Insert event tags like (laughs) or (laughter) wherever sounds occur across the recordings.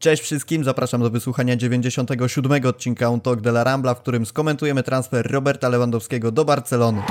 Cześć wszystkim, zapraszam do wysłuchania 97 odcinka On Talk de la Rambla, w którym skomentujemy transfer Roberta Lewandowskiego do Barcelony.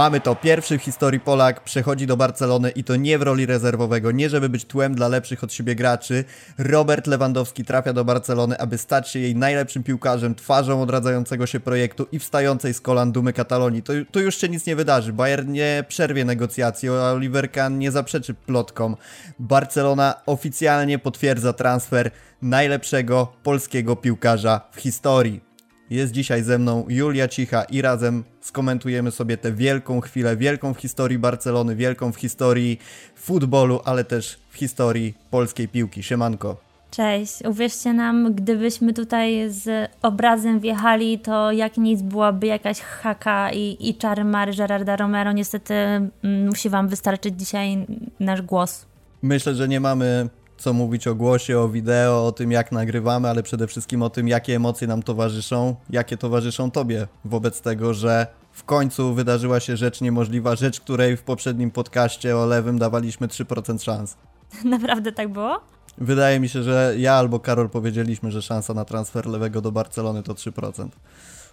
Mamy to. Pierwszy w historii Polak przechodzi do Barcelony i to nie w roli rezerwowego, nie żeby być tłem dla lepszych od siebie graczy. Robert Lewandowski trafia do Barcelony, aby stać się jej najlepszym piłkarzem, twarzą odradzającego się projektu i wstającej z kolan dumy Katalonii. To, to już się nic nie wydarzy. Bayern nie przerwie negocjacji, a Oliver Kahn nie zaprzeczy plotkom. Barcelona oficjalnie potwierdza transfer najlepszego polskiego piłkarza w historii. Jest dzisiaj ze mną Julia Cicha i razem skomentujemy sobie tę wielką chwilę, wielką w historii Barcelony, wielką w historii futbolu, ale też w historii polskiej piłki. Siemanko. Cześć, uwierzcie nam, gdybyśmy tutaj z obrazem wjechali, to jak nic byłaby jakaś haka i, i czary Mary Gerarda Romero. Niestety mm, musi Wam wystarczyć dzisiaj nasz głos. Myślę, że nie mamy co mówić o głosie, o wideo, o tym jak nagrywamy, ale przede wszystkim o tym, jakie emocje nam towarzyszą, jakie towarzyszą Tobie wobec tego, że w końcu wydarzyła się rzecz niemożliwa, rzecz, której w poprzednim podcaście o lewym dawaliśmy 3% szans. (laughs) Naprawdę tak było? Wydaje mi się, że ja albo Karol powiedzieliśmy, że szansa na transfer lewego do Barcelony to 3%.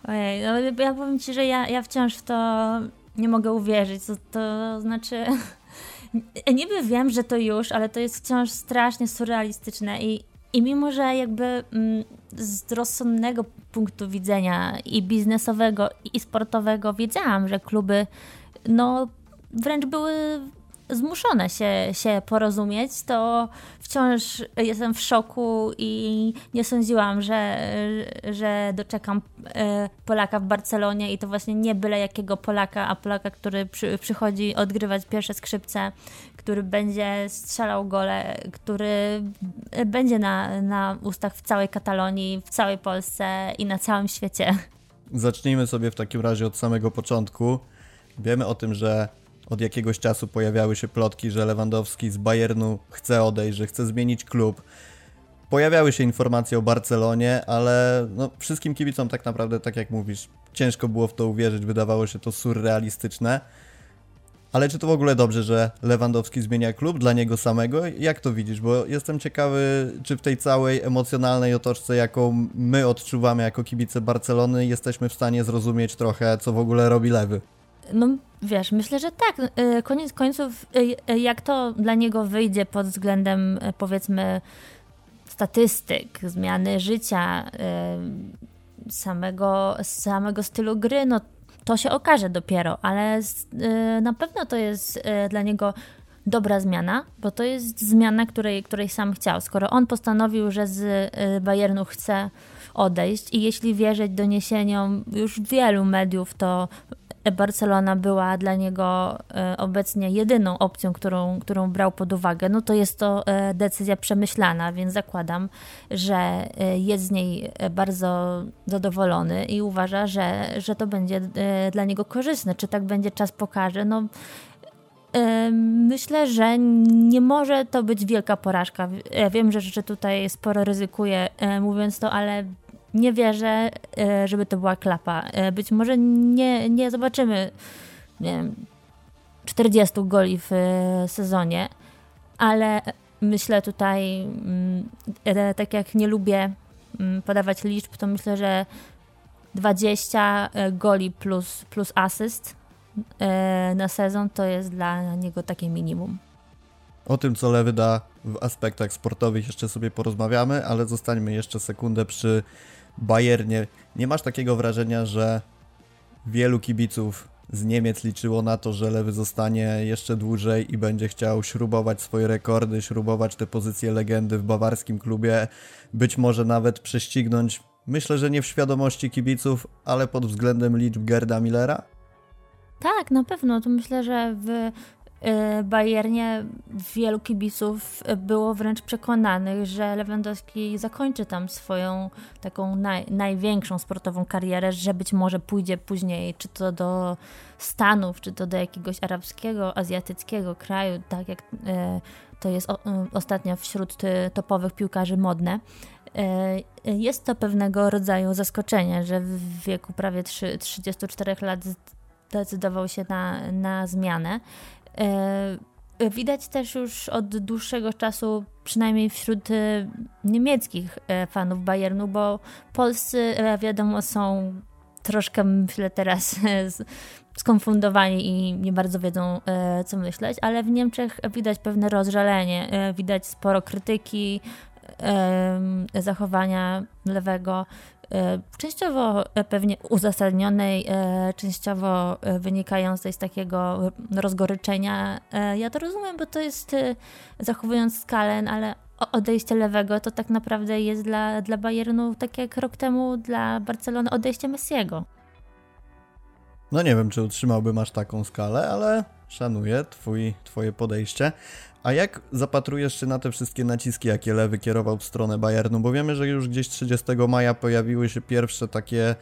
Ojej, no ja powiem Ci, że ja, ja wciąż w to nie mogę uwierzyć. To, to znaczy, (laughs) niby wiem, że to już, ale to jest wciąż strasznie surrealistyczne i, i mimo, że jakby mm, z rozsądnego punktu widzenia i biznesowego i sportowego wiedziałam, że kluby no wręcz były zmuszone się, się porozumieć, to wciąż jestem w szoku i nie sądziłam, że, że doczekam e, Polaka w Barcelonie i to właśnie nie byle jakiego Polaka, a Polaka, który przy, przychodzi odgrywać pierwsze skrzypce, który będzie strzelał gole, który będzie na, na ustach w całej Katalonii, w całej Polsce i na całym świecie. Zacznijmy sobie w takim razie od samego początku. Wiemy o tym, że od jakiegoś czasu pojawiały się plotki, że Lewandowski z Bayernu chce odejść, że chce zmienić klub. Pojawiały się informacje o Barcelonie, ale no, wszystkim kibicom tak naprawdę, tak jak mówisz, ciężko było w to uwierzyć, wydawało się to surrealistyczne. Ale czy to w ogóle dobrze, że Lewandowski zmienia klub dla niego samego? Jak to widzisz? Bo jestem ciekawy, czy w tej całej emocjonalnej otoczce, jaką my odczuwamy jako kibice Barcelony, jesteśmy w stanie zrozumieć trochę, co w ogóle robi Lewy. No wiesz, myślę, że tak. Y, koniec końców, y, y, jak to dla niego wyjdzie pod względem powiedzmy statystyk, zmiany życia, samego, samego stylu gry, no to się okaże dopiero, ale na pewno to jest dla niego dobra zmiana, bo to jest zmiana, której, której sam chciał. Skoro on postanowił, że z Bayernu chce odejść i jeśli wierzyć doniesieniom już wielu mediów, to Barcelona była dla niego e, obecnie jedyną opcją, którą, którą brał pod uwagę, no to jest to e, decyzja przemyślana, więc zakładam, że e, jest z niej bardzo zadowolony i uważa, że, że to będzie dla niego korzystne. Czy tak będzie, czas pokaże. No, Myślę, że nie może to być wielka porażka. Ja wiem, że, że tutaj sporo ryzykuję mówiąc to, ale nie wierzę, e, żeby to była klapa. E, być może nie, nie zobaczymy nie wiem, 40 goli w e, sezonie, ale myślę tutaj, mm, tak jak nie lubię mm, podawać liczb, to myślę, że 20 goli plus, plus asyst na sezon to jest dla niego takie minimum. O tym, co Lewy da w aspektach sportowych jeszcze sobie porozmawiamy, ale zostańmy jeszcze sekundę przy Bayernie. Nie masz takiego wrażenia, że wielu kibiców z Niemiec liczyło na to, że Lewy zostanie jeszcze dłużej i będzie chciał śrubować swoje rekordy, śrubować te pozycje legendy w bawarskim klubie, być może nawet prześcignąć, myślę, że nie w świadomości kibiców, ale pod względem liczb Gerda Millera? Tak, na pewno. To myślę, że w Bayernie wielu kibiców było wręcz przekonanych, że Lewandowski zakończy tam swoją taką naj, największą sportową karierę, że być może pójdzie później czy to do Stanów, czy to do jakiegoś arabskiego, azjatyckiego kraju, tak jak y, to jest y, ostatnio wśród topowych piłkarzy modne. Jest to pewnego rodzaju zaskoczenie, że w wieku prawie 3, 34 lat zdecydował się na, na zmianę. Widać też już od dłuższego czasu, przynajmniej wśród niemieckich fanów Bayernu, bo polscy, wiadomo, są troszkę, myślę, teraz (laughs) skonfundowani i nie bardzo wiedzą, e, co myśleć, ale w Niemczech widać pewne rozżalenie, e, widać sporo krytyki zachowania lewego, e, częściowo pewnie uzasadnionej, częściowo wynikającej z takiego rozgoryczenia. Ja to rozumiem, bo to jest, zachowując skalę, ale odejście lewego to tak naprawdę jest dla, dla Bayernu, tak jak rok temu dla Barcelony odejście Messiego. No nie wiem, czy utrzymałbym aż taką skalę, ale szanuję twój, twoje podejście. A jak zapatrujesz się na te wszystkie naciski, jakie Lewy kierował w stronę Bayernu? Bo wiemy, że już gdzieś 30 maja pojawiły się pierwsze takie,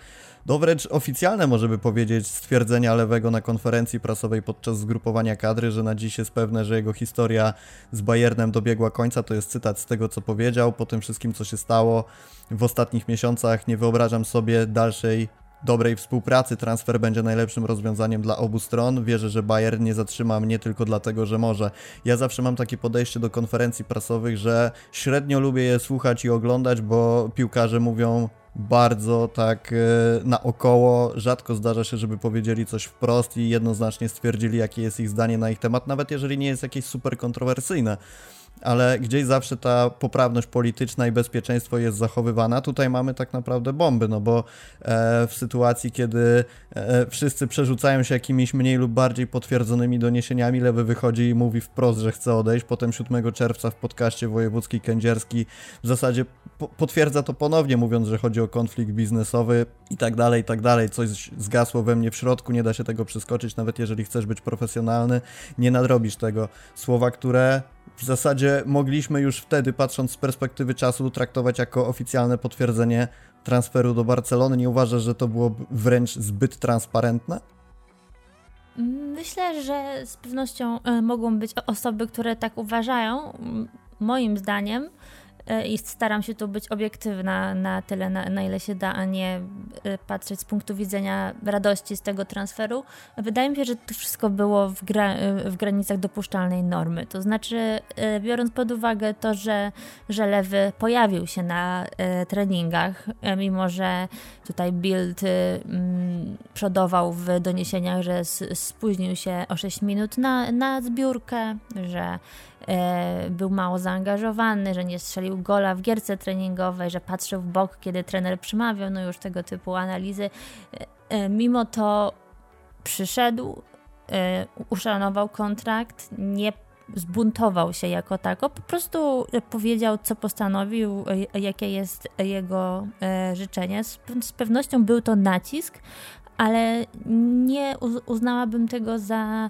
no wręcz oficjalne, może by powiedzieć, stwierdzenia Lewego na konferencji prasowej podczas zgrupowania kadry, że na dziś jest pewne, że jego historia z Bayernem dobiegła końca. To jest cytat z tego, co powiedział. Po tym wszystkim, co się stało w ostatnich miesiącach, nie wyobrażam sobie dalszej dobrej współpracy transfer będzie najlepszym rozwiązaniem dla obu stron. Wierzę, że Bayern nie zatrzyma mnie tylko dlatego, że może. Ja zawsze mam takie podejście do konferencji prasowych, że średnio lubię je słuchać i oglądać, bo piłkarze mówią bardzo tak e, naokoło. Rzadko zdarza się, żeby powiedzieli coś wprost i jednoznacznie stwierdzili, jakie jest ich zdanie na ich temat, nawet jeżeli nie jest jakieś super kontrowersyjne ale gdzieś zawsze ta poprawność polityczna i bezpieczeństwo jest zachowywana. Tutaj mamy tak naprawdę bomby, no bo e, w sytuacji, kiedy e, wszyscy przerzucają się jakimiś mniej lub bardziej potwierdzonymi doniesieniami, Lewy wychodzi i mówi wprost, że chce odejść. Potem 7 czerwca w podcaście wojewódzki Kędzierski w zasadzie potwierdza to ponownie, mówiąc, że chodzi o konflikt biznesowy i tak dalej, i tak dalej. Coś zgasło we mnie w środku, nie da się tego przeskoczyć, nawet jeżeli chcesz być profesjonalny, nie nadrobisz tego. Słowa, które w zasadzie mogliśmy już wtedy, patrząc z perspektywy czasu, traktować jako oficjalne potwierdzenie transferu do Barcelony. Nie uważasz, że to było wręcz zbyt transparentne? Myślę, że z pewnością e, mogą być osoby, które tak uważają. Moim zdaniem i staram się tu być obiektywna na tyle, na, na, ile się da, a nie e, patrzeć z punktu widzenia radości z tego transferu. Wydaje mi się, że to wszystko było w, gra, e, w granicach dopuszczalnej normy. To znaczy, biorąc pod uwagę to, że, że Lewy pojawił się na treningach, mimo że tutaj Bild mm, przodował w doniesieniach, że spóźnił się o 6 minut na, na zbiórkę, że E, był mało zaangażowany, że nie strzelił gola w gierce treningowej, że patrzył w bok, kiedy trener przemawiał, no już tego typu analizy. E, e, mimo to przyszedł, uszanował kontrakt, nie zbuntował się jako tako, po prostu powiedział, co postanowił, jakie jest jego życzenie. Z pewnością był to nacisk, ale nie uznałabym tego za E,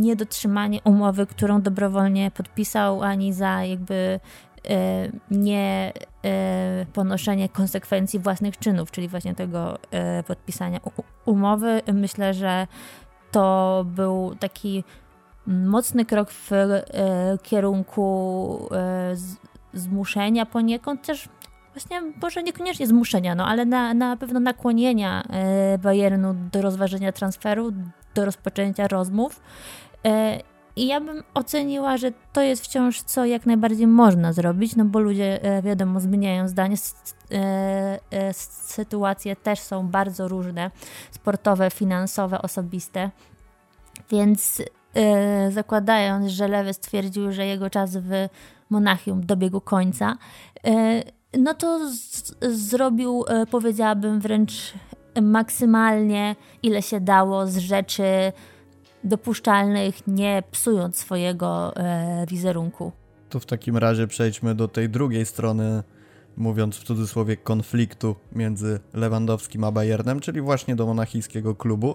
niedotrzymanie umowy, którą dobrowolnie podpisał, ani za jakby e, nie e, ponoszenie konsekwencji własnych czynów, czyli właśnie tego podpisania umowy. Myślę, że to był taki mocny krok w kierunku zmuszenia poniekąd też właśnie może niekoniecznie zmuszenia, no ale na, na pewno nakłonienia Bayernu do rozważenia transferu, do rozpoczęcia rozmów. E, I ja bym oceniła, że to jest wciąż co jak najbardziej można zrobić, no bo ludzie, e, wiadomo, zmieniają zdanie. E, sytuacje też są bardzo różne sportowe, finansowe, osobiste. Więc zakładając, że Lewy stwierdził, że jego czas w Monachium dobiegł końca, no to zrobił, powiedziałabym, wręcz maksymalnie ile się dało z rzeczy dopuszczalnych, nie psując swojego e, wizerunku. To w takim razie przejdźmy do tej drugiej strony, mówiąc w cudzysłowie, konfliktu między Lewandowskim a Bayernem, czyli właśnie do monachijskiego klubu.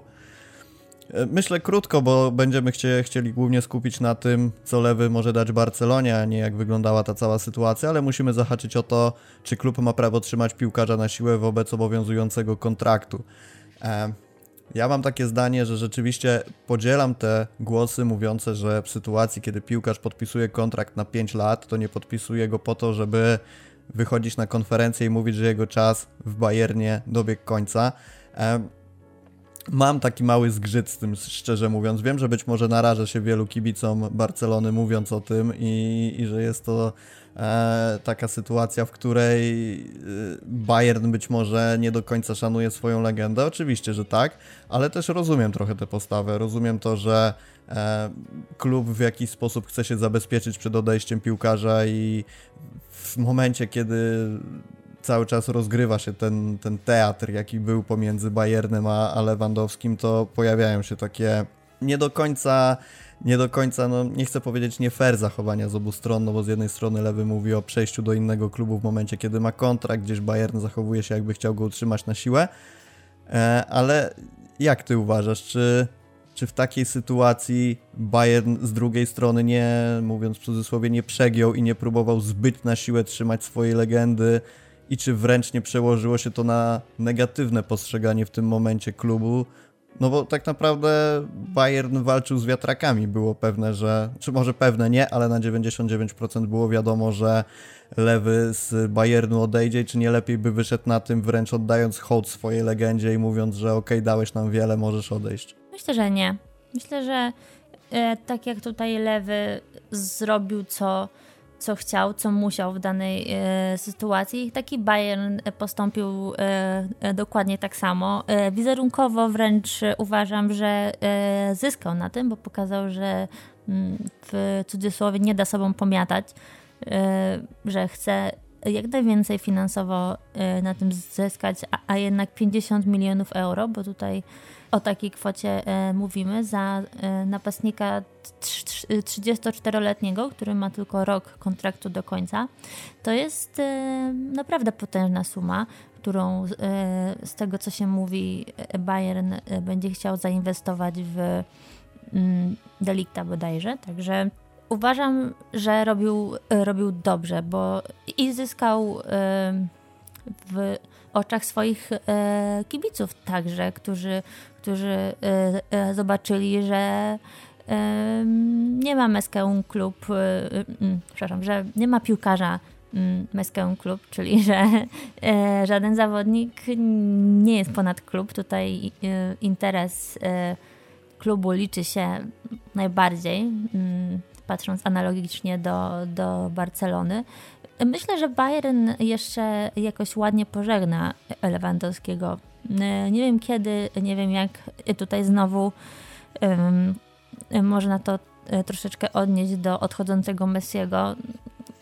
E, myślę krótko, bo będziemy chcie, chcieli głównie skupić na tym, co Lewy może dać Barcelonie, a nie jak wyglądała ta cała sytuacja, ale musimy zahaczyć o to, czy klub ma prawo trzymać piłkarza na siłę wobec obowiązującego kontraktu. E, ja mam takie zdanie, że rzeczywiście podzielam te głosy mówiące, że w sytuacji, kiedy piłkarz podpisuje kontrakt na 5 lat, to nie podpisuje go po to, żeby wychodzić na konferencję i mówić, że jego czas w Bayernie dobiegł końca. Mam taki mały zgrzyt z tym, szczerze mówiąc. Wiem, że być może narażę się wielu kibicom Barcelony mówiąc o tym i, i że jest to e, taka sytuacja, w której e, Bayern być może nie do końca szanuje swoją legendę. Oczywiście, że tak, ale też rozumiem trochę tę postawę. Rozumiem to, że e, klub w jakiś sposób chce się zabezpieczyć przed odejściem piłkarza i w momencie, kiedy cały czas rozgrywa się ten, ten teatr, jaki był pomiędzy Bayernem a, a Lewandowskim, to pojawiają się takie nie do końca, nie do końca, no nie chcę powiedzieć nie fair zachowania z obu stron, no bo z jednej strony Lewy mówi o przejściu do innego klubu w momencie, kiedy ma kontrakt, gdzieś Bayern zachowuje się jakby chciał go utrzymać na siłę, e, ale jak ty uważasz, czy, czy w takiej sytuacji Bayern z drugiej strony nie, mówiąc w cudzysłowie, nie przegiął i nie próbował zbyt na siłę trzymać swojej legendy, i czy wręcz nie przełożyło się to na negatywne postrzeganie w tym momencie klubu. No bo tak naprawdę Bayern walczył z wiatrakami. Było pewne, że, czy może pewne nie, ale na 99% było wiadomo, że lewy z Bayernu odejdzie, czy nie lepiej by wyszedł na tym, wręcz oddając hołd swojej legendzie i mówiąc, że okej, okay, dałeś nam wiele, możesz odejść. Myślę, że nie. Myślę, że e, tak jak tutaj lewy zrobił co co chciał, co musiał w danej e, sytuacji. Taki Bayern postąpił e, e, dokładnie tak samo. E, wizerunkowo wręcz uważam, że e, zyskał na tym, bo pokazał, że m, mm, w cudzysłowie nie da sobą pomiatać, e, że chce jak najwięcej finansowo na tym zyskać, a, a jednak 50 milionów euro, bo tutaj o takiej kwocie e, mówimy za e, napastnika 34-letniego, który ma tylko rok kontraktu do końca, to jest e, naprawdę potężna suma, którą z tego co się mówi Bayern będzie chciał zainwestować w mm, Delikta bodajże, także uważam, że robił, robił dobrze, bo i zyskał w oczach swoich kibiców także, którzy którzy e, e, zobaczyli, że nie ma Meskeum Klub, e, przepraszam, że nie ma piłkarza Meskeum Klub, czyli (laughs) że żaden zawodnik nie jest ponad klub. Tutaj interes klubu liczy się najbardziej, patrząc analogicznie do, do Barcelony. Myślę, że Bayern jeszcze jakoś ładnie pożegna Lewandowskiego nie wiem kiedy, nie wiem jak tutaj znowu um, można to e, troszeczkę odnieść do odchodzącego Messiego.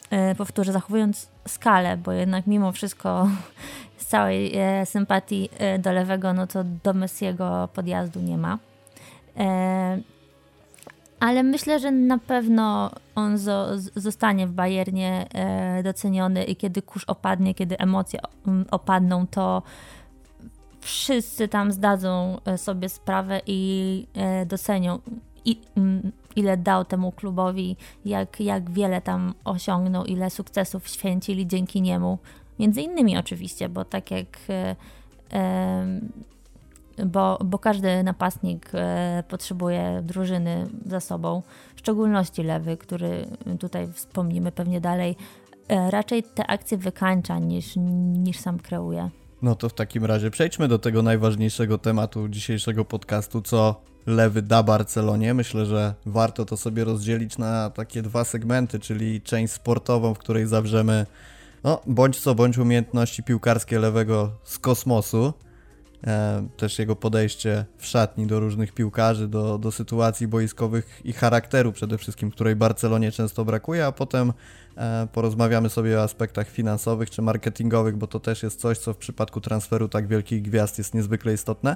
E, powtórzę, zachowując skalę, bo jednak mimo wszystko (laughs) z całej sympatii do lewego, no to do Messiego podjazdu nie ma. Ale myślę, że na pewno on zostanie w Bayernie doceniony i kiedy kurz opadnie, kiedy emocje opadną, to wszyscy tam zdadzą e, sobie sprawę i e, docenią, mm, ile dał temu klubowi, jak, jak wiele tam osiągnął, ile sukcesów święcili dzięki niemu. Między innymi oczywiście, bo tak jak e, bo, bo każdy napastnik potrzebuje drużyny za sobą, w szczególności lewy, który tutaj wspomnimy pewnie dalej, raczej te akcje wykańcza niż, niż sam kreuje. No to w takim razie przejdźmy do tego najważniejszego tematu dzisiejszego podcastu, co lewy da Barcelonie. Myślę, że warto to sobie rozdzielić na takie dwa segmenty, czyli część sportową, w której zawrzemy no, bądź co bądź umiejętności piłkarskie lewego z kosmosu, e, też jego podejście w szatni do różnych piłkarzy, do, do sytuacji boiskowych i charakteru przede wszystkim, której Barcelonie często brakuje, a potem porozmawiamy sobie o aspektach finansowych czy marketingowych, bo to też jest coś, co w przypadku transferu tak wielkich gwiazd jest niezwykle istotne.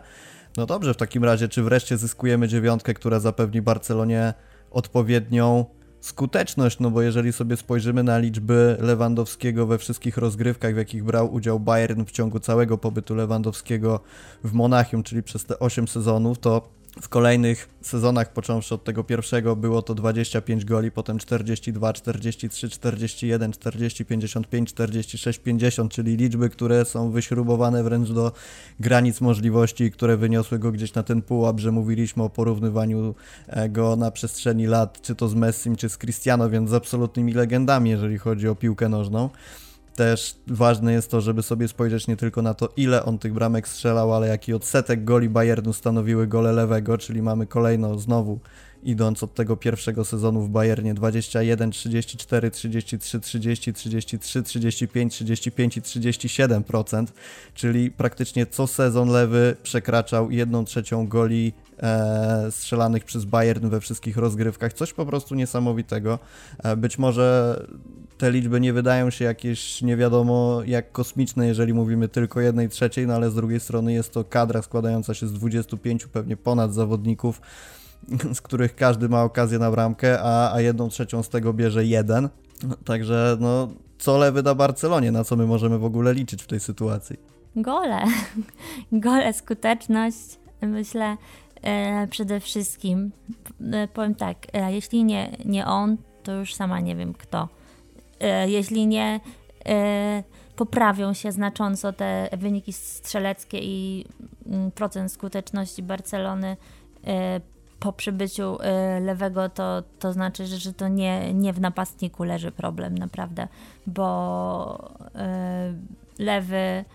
No dobrze, w takim razie, czy wreszcie zyskujemy dziewiątkę, która zapewni Barcelonie odpowiednią skuteczność, no bo jeżeli sobie spojrzymy na liczby Lewandowskiego we wszystkich rozgrywkach, w jakich brał udział Bayern w ciągu całego pobytu Lewandowskiego w Monachium, czyli przez te 8 sezonów, to w kolejnych sezonach, począwszy od tego pierwszego, było to 25 goli, potem 42, 43, 41, 40, 55, 46, 50, czyli liczby, które są wyśrubowane wręcz do granic możliwości, które wyniosły go gdzieś na ten pułap, że mówiliśmy o porównywaniu e, go na przestrzeni lat, czy to z Messim, czy z Cristiano, więc z absolutnymi legendami, jeżeli chodzi o piłkę nożną. Też ważne jest to, żeby sobie spojrzeć nie tylko na to, ile on tych bramek strzelał, ale jaki odsetek goli Bayernu stanowiły gole lewego, czyli mamy kolejno znowu idąc od tego pierwszego sezonu w Bayernie 21, 34, 33, 30, 33, 35, 35 i 37%, czyli praktycznie co sezon lewy przekraczał 1 trzecią goli e, strzelanych przez Bayern we wszystkich rozgrywkach. Coś po prostu niesamowitego. E, być może te liczby nie wydają się jakieś nie wiadomo jak kosmiczne, jeżeli mówimy tylko jednej trzeciej, no ale z drugiej strony jest to kadra składająca się z 25 pewnie ponad zawodników, (laughs) z których każdy ma okazję na bramkę, a, a jedną trzecią z tego bierze jeden. Także no, co lewy da Barcelonie, na co my możemy w ogóle liczyć w tej sytuacji? Gole. (laughs) Gole, skuteczność, myślę przede wszystkim. E, powiem tak, e, jeśli nie, nie on, to już sama nie wiem kto. E, jeśli nie e, poprawią się znacząco te wyniki strzeleckie i mm, procent skuteczności Barcelony e, po przybyciu lewego, to, to znaczy, że to nie, nie w napastniku leży problem, naprawdę, bo lewy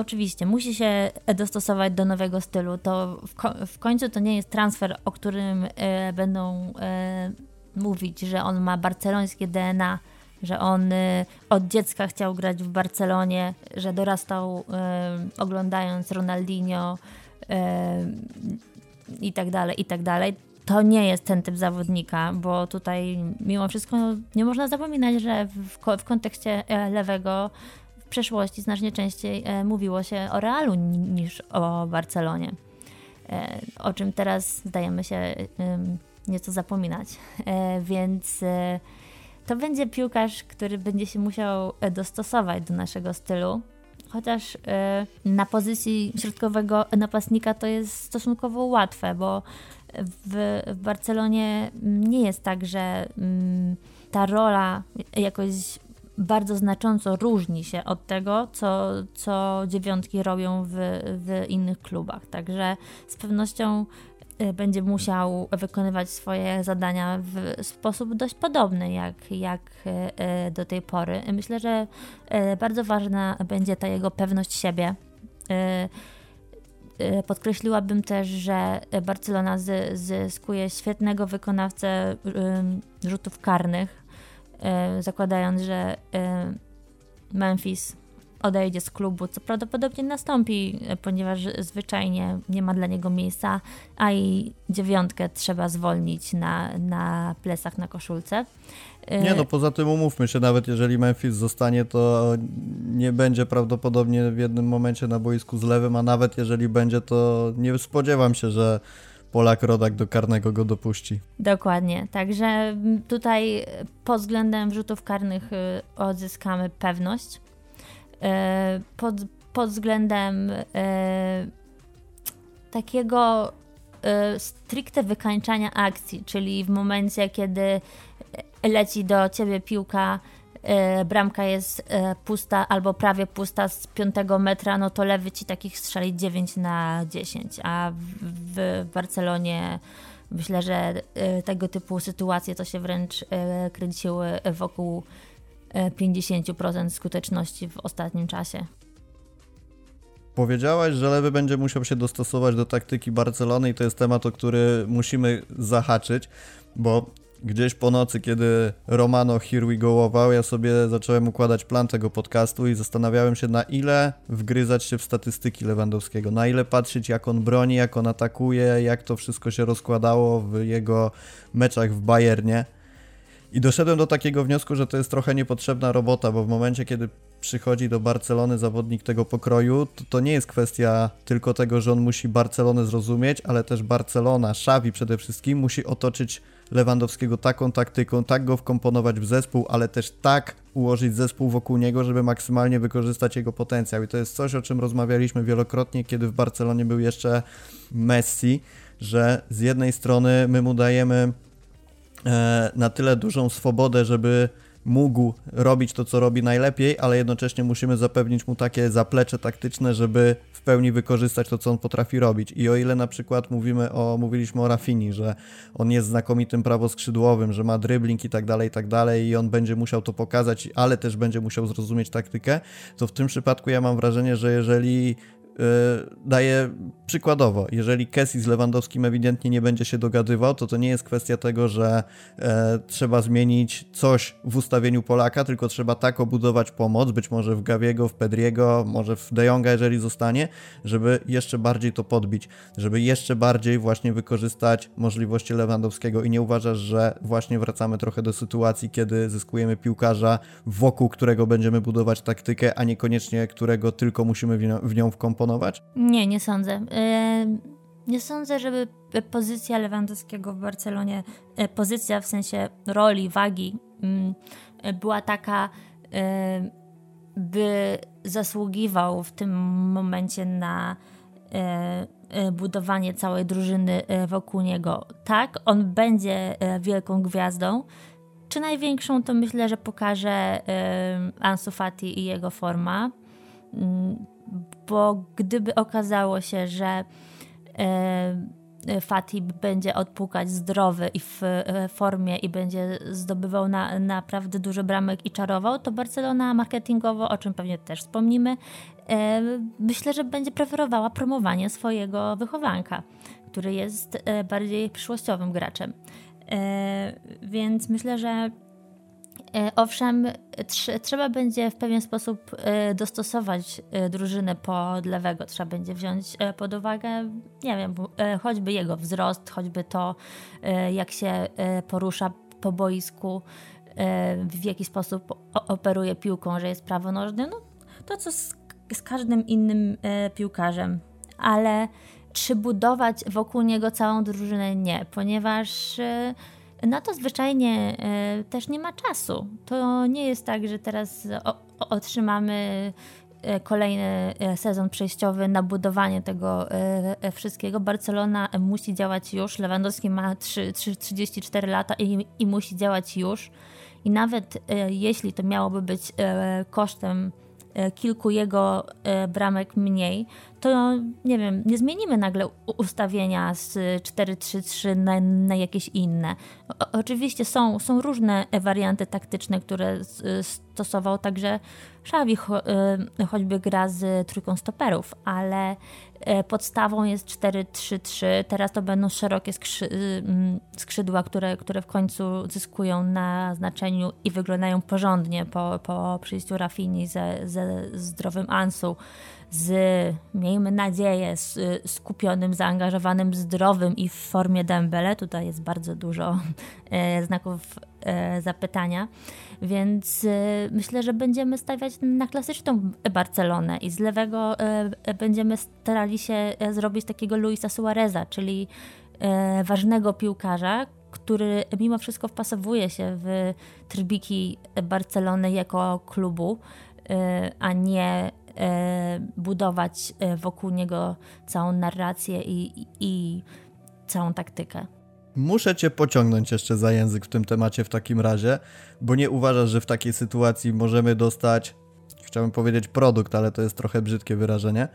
oczywiście musi się dostosować do nowego stylu. To w, ko w końcu to nie jest transfer, o którym będą mówić, że on ma barcelońskie DNA że on y, od dziecka chciał grać w Barcelonie, że dorastał y, oglądając Ronaldinho y, i tak dalej, i tak dalej. To nie jest ten typ zawodnika, bo tutaj mimo wszystko nie można zapominać, że w, w kontekście e, lewego przeszłości znacznie częściej e, mówiło się o Realu niż o Barcelonie. E, o czym teraz zdajemy się nieco zapominać. Więc to będzie piłkarz, który będzie się musiał e, dostosować do naszego stylu. Chociaż e, na pozycji środkowego napastnika to jest stosunkowo łatwe, bo w, w Barcelonie nie jest tak, że mm, ta rola jakoś bardzo znacząco różni się od tego, co, co dziewiątki robią w, w innych klubach. Także z pewnością Y, będzie musiał wykonywać swoje zadania w sposób dość podobny jak, jak y, y, do tej pory. Myślę, że bardzo ważna będzie ta jego pewność siebie. Podkreśliłabym też, że Barcelona zyskuje świetnego wykonawcę rzutów karnych, zakładając, że Memphis odejdzie z klubu, co prawdopodobnie nastąpi, ponieważ zwyczajnie nie ma dla niego miejsca, a i dziewiątkę trzeba zwolnić na, na plecach, na koszulce. Nie no, poza tym umówmy się, nawet jeżeli Memphis zostanie, to nie będzie prawdopodobnie w jednym momencie na boisku z lewym, a nawet jeżeli będzie, to nie spodziewam się, że Polak Rodak do karnego go dopuści. Dokładnie, także tutaj pod względem rzutów karnych y, odzyskamy pewność. E, pod, pod względem e, takiego stricte wykańczania akcji, czyli w momencie, kiedy leci do ciebie piłka, bramka jest pusta albo prawie pusta z 5 metra, no to lewy ci takich strzeli 9 na 10, a w, Barcelonie myślę, że tego typu sytuacje to się wręcz kręciły wokół 50% skuteczności w ostatnim czasie. Powiedziałaś, że lewy będzie musiał się dostosować do taktyki Barcelony i to jest temat, o który musimy zahaczyć, bo gdzieś po nocy, kiedy Romano Here We Go'ował, ja sobie zacząłem układać plan tego podcastu i zastanawiałem się, na ile wgryzać się w statystyki Lewandowskiego, na ile patrzeć, jak on broni, jak on atakuje, jak to wszystko się rozkładało w jego meczach w Bayernie. I doszedłem do takiego wniosku, że to jest trochę niepotrzebna robota, bo w momencie, kiedy przychodzi do Barcelony zawodnik tego pokroju, to, to nie jest kwestia tylko tego, że on musi Barcelonę zrozumieć, ale też Barcelona, Xavi przede wszystkim, musi otoczyć Lewandowskiego taką taktyką, tak go wkomponować w zespół, ale też tak ułożyć zespół wokół niego, żeby maksymalnie wykorzystać jego potencjał. I to jest coś, o czym rozmawialiśmy wielokrotnie, kiedy w Barcelonie był jeszcze Messi, że z jednej strony my mu dajemy E, na tyle dużą swobodę, żeby mógł robić to, co robi najlepiej, ale jednocześnie musimy zapewnić mu takie zaplecze taktyczne, żeby w pełni wykorzystać to, co on potrafi robić. I o ile na przykład mówimy o, mówiliśmy o Rafini, że on jest znakomitym prawoskrzydłowym, że ma dribbling i tak dalej, i tak dalej i on będzie musiał to pokazać, ale też będzie musiał zrozumieć taktykę, to w tym przypadku ja mam wrażenie, że jeżeli Y, daję przykładowo, jeżeli Kessi z Lewandowskim ewidentnie nie będzie się dogadywał, to to nie jest kwestia tego, że e, trzeba zmienić coś w ustawieniu Polaka, tylko trzeba tak obudować pomoc, być może w Gawiego, w Pedriego, może w De Jonga, jeżeli zostanie, żeby jeszcze bardziej to podbić, żeby jeszcze bardziej właśnie wykorzystać możliwości Lewandowskiego. I nie uważasz, że właśnie wracamy trochę do sytuacji, kiedy zyskujemy piłkarza, wokół którego będziemy budować taktykę, a niekoniecznie którego tylko musimy w nią wkomponować nie, nie sądzę. Nie sądzę, żeby pozycja Lewandowskiego w Barcelonie, e, pozycja w sensie roli, wagi, mm, była taka, by zasługiwał w tym momencie na e, e, budowanie całej drużyny wokół niego. Tak, on będzie wielką gwiazdą. Czy największą, to myślę, że pokaże Ansu Fati i jego forma bo gdyby okazało się, że e, Fatih będzie odpukać zdrowy i w e, formie i będzie zdobywał na, naprawdę dużo bramek i czarował, to Barcelona marketingowo, o czym pewnie też wspomnimy, e, myślę, że będzie preferowała promowanie swojego wychowanka, który jest bardziej przyszłościowym graczem. Więc myślę, że E, owszem, tr trzeba będzie w pewien sposób e, dostosować e, drużynę pod lewego. Trzeba będzie wziąć pod uwagę, nie wiem, choćby jego wzrost, choćby to, jak się porusza po boisku, w jaki sposób operuje piłką, że jest prawonożny. No, to, co z, z każdym innym piłkarzem. Ale czy budować wokół niego całą drużynę? Nie, ponieważ na to zwyczajnie e, też nie ma czasu. To nie jest tak, że teraz otrzymamy e, kolejny e, sezon przejściowy na budowanie tego wszystkiego. Barcelona musi działać już. Lewandowski ma 3, 3, 34 lata i, i musi działać już. I nawet jeśli to miałoby być kosztem kilku jego bramek mniej, to nie wiem, nie zmienimy nagle ustawienia z 4-3-3 na, na jakieś inne. O, oczywiście są, są różne warianty taktyczne, które stosował także Xavi, cho, y, choćby gra z trójką stoperów, ale podstawą jest 4-3-3. Teraz to będą szerokie skrzy, y, skrzydła, które, które w końcu zyskują na znaczeniu i wyglądają porządnie po, po przyjściu Rafini ze, ze zdrowym Ansu z, miejmy nadzieję, z, skupionym, zaangażowanym, zdrowym i w formie Dembele. Tutaj jest bardzo dużo e, znaków e, zapytania, więc e, myślę, że będziemy stawiać na klasyczną Barcelonę i z lewego będziemy starali się zrobić takiego Luisa Suareza, czyli ważnego piłkarza, który mimo wszystko wpasowuje się w trybiki Barcelony jako klubu, a nie budować e, wokół niego całą narrację i, i całą taktykę. Muszę cię pociągnąć jeszcze za język w tym temacie w takim razie, bo nie uważasz, że w takiej sytuacji możemy dostać, chciałbym powiedzieć produkt, ale to jest trochę brzydkie wyrażenie,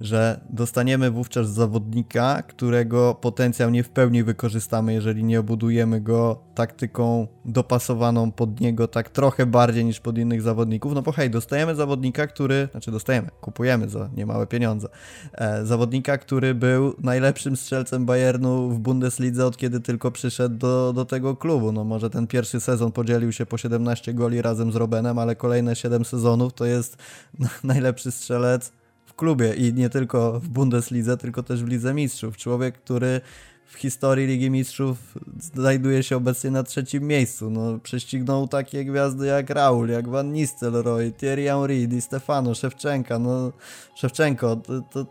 że dostaniemy wówczas zawodnika, którego potencjał nie w pełni wykorzystamy, jeżeli nie obudujemy go taktyką dopasowaną pod niego tak trochę bardziej niż pod innych zawodników. No bo hej, dostajemy zawodnika, który, znaczy dostajemy, kupujemy za niemałe pieniądze, e, zawodnika, który był najlepszym strzelcem Bayernu w Bundeslidze od kiedy tylko przyszedł do, do tego klubu. No może ten pierwszy sezon podzielił się po 17 goli razem z Robenem, ale kolejne 7 sezonów to jest (laughs) najlepszy strzelec klubie i nie tylko w Bundeslidze, tylko też w Lidze Mistrzów. Człowiek, który w historii Ligi Mistrzów znajduje się obecnie na trzecim miejscu. No, prześcignął takie gwiazdy jak Raul, jak Van Nistelrooy, Thierry Henry, Di Stefano, Szewczenka. No, Szewczenko, to, to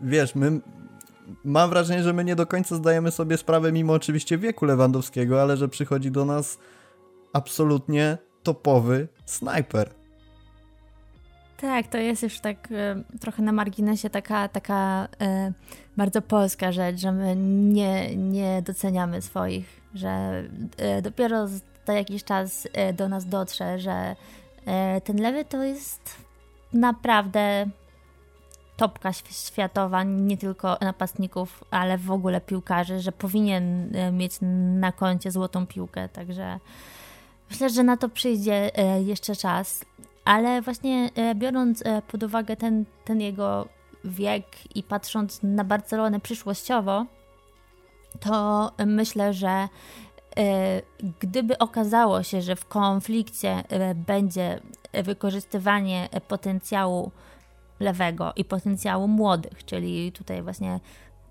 wiesz, my mam wrażenie, że my nie do końca zdajemy sobie sprawę, mimo oczywiście wieku Lewandowskiego, ale że przychodzi do nas absolutnie topowy snajper. Tak, to jest już tak e, trochę na marginesie taka, taka e, bardzo polska rzecz, że my nie, nie doceniamy swoich, że e, dopiero za jakiś czas do nas dotrze, że ten lewy to jest naprawdę topka światowa, nie tylko napastników, ale w ogóle piłkarzy, że powinien mieć na koncie złotą piłkę, także myślę, że na to przyjdzie jeszcze czas, ale właśnie biorąc pod uwagę ten, ten jego wiek i patrząc na Barcelonę przyszłościowo, to myślę, że e, gdyby okazało się, że w konflikcie e, będzie wykorzystywanie potencjału lewego i potencjału młodych, czyli tutaj właśnie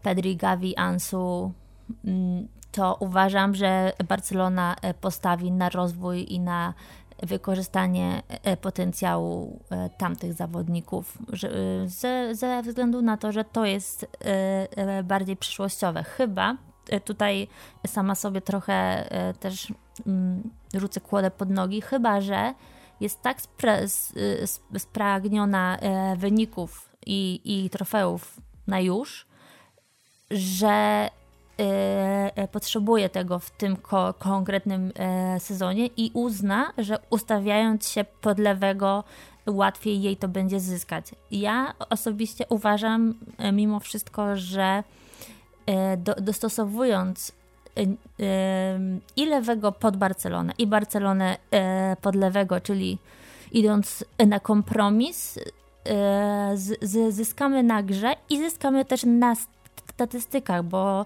Pedri, Gavi, Ansu, mm, to uważam, że Barcelona e, postawi na rozwój i na wykorzystanie e, potencjału e, tamtych zawodników, e, ze, ze względu na to, że to jest bardziej przyszłościowe. Chyba tutaj sama sobie trochę też mm, rzucę kłodę pod nogi, chyba że jest tak spra spragniona wyników i, i trofeów na już, że potrzebuje tego w tym ko konkretnym e, sezonie i uzna, że ustawiając się pod lewego łatwiej jej to będzie zyskać. Ja osobiście uważam mimo wszystko, że do, dostosowując i lewego pod Barcelonę i Barcelonę pod lewego, czyli idąc na kompromis, zyskamy na grze i zyskamy też na statystykach, bo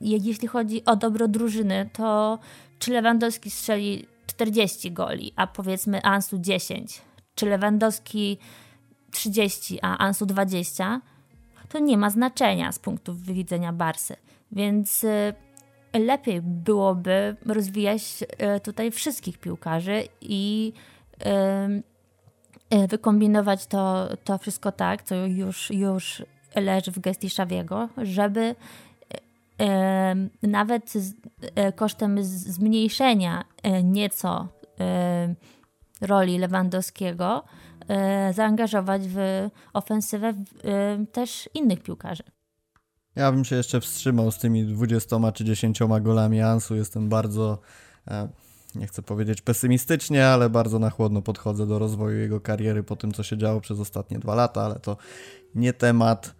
jeśli chodzi o dobro drużyny, to czy Lewandowski strzeli 40 goli, a powiedzmy Ansu 10, czy Lewandowski 30, a Ansu 20, to nie ma znaczenia z punktu widzenia Barsy. Więc y, lepiej byłoby rozwijać y, tutaj wszystkich piłkarzy i y, wykombinować to, to wszystko tak, co już, już leży w gestii Szawiego, żeby nawet e, kosztem zmniejszenia e, nieco e, roli Lewandowskiego zaangażować w ofensywę też innych piłkarzy. Ja bym się jeszcze wstrzymał z tymi 20 czy 10 golami Ansu. Jestem bardzo, nie chcę powiedzieć pesymistycznie, ale bardzo na chłodno podchodzę do rozwoju jego kariery po tym, co się działo przez ostatnie dwa lata, ale to nie temat E,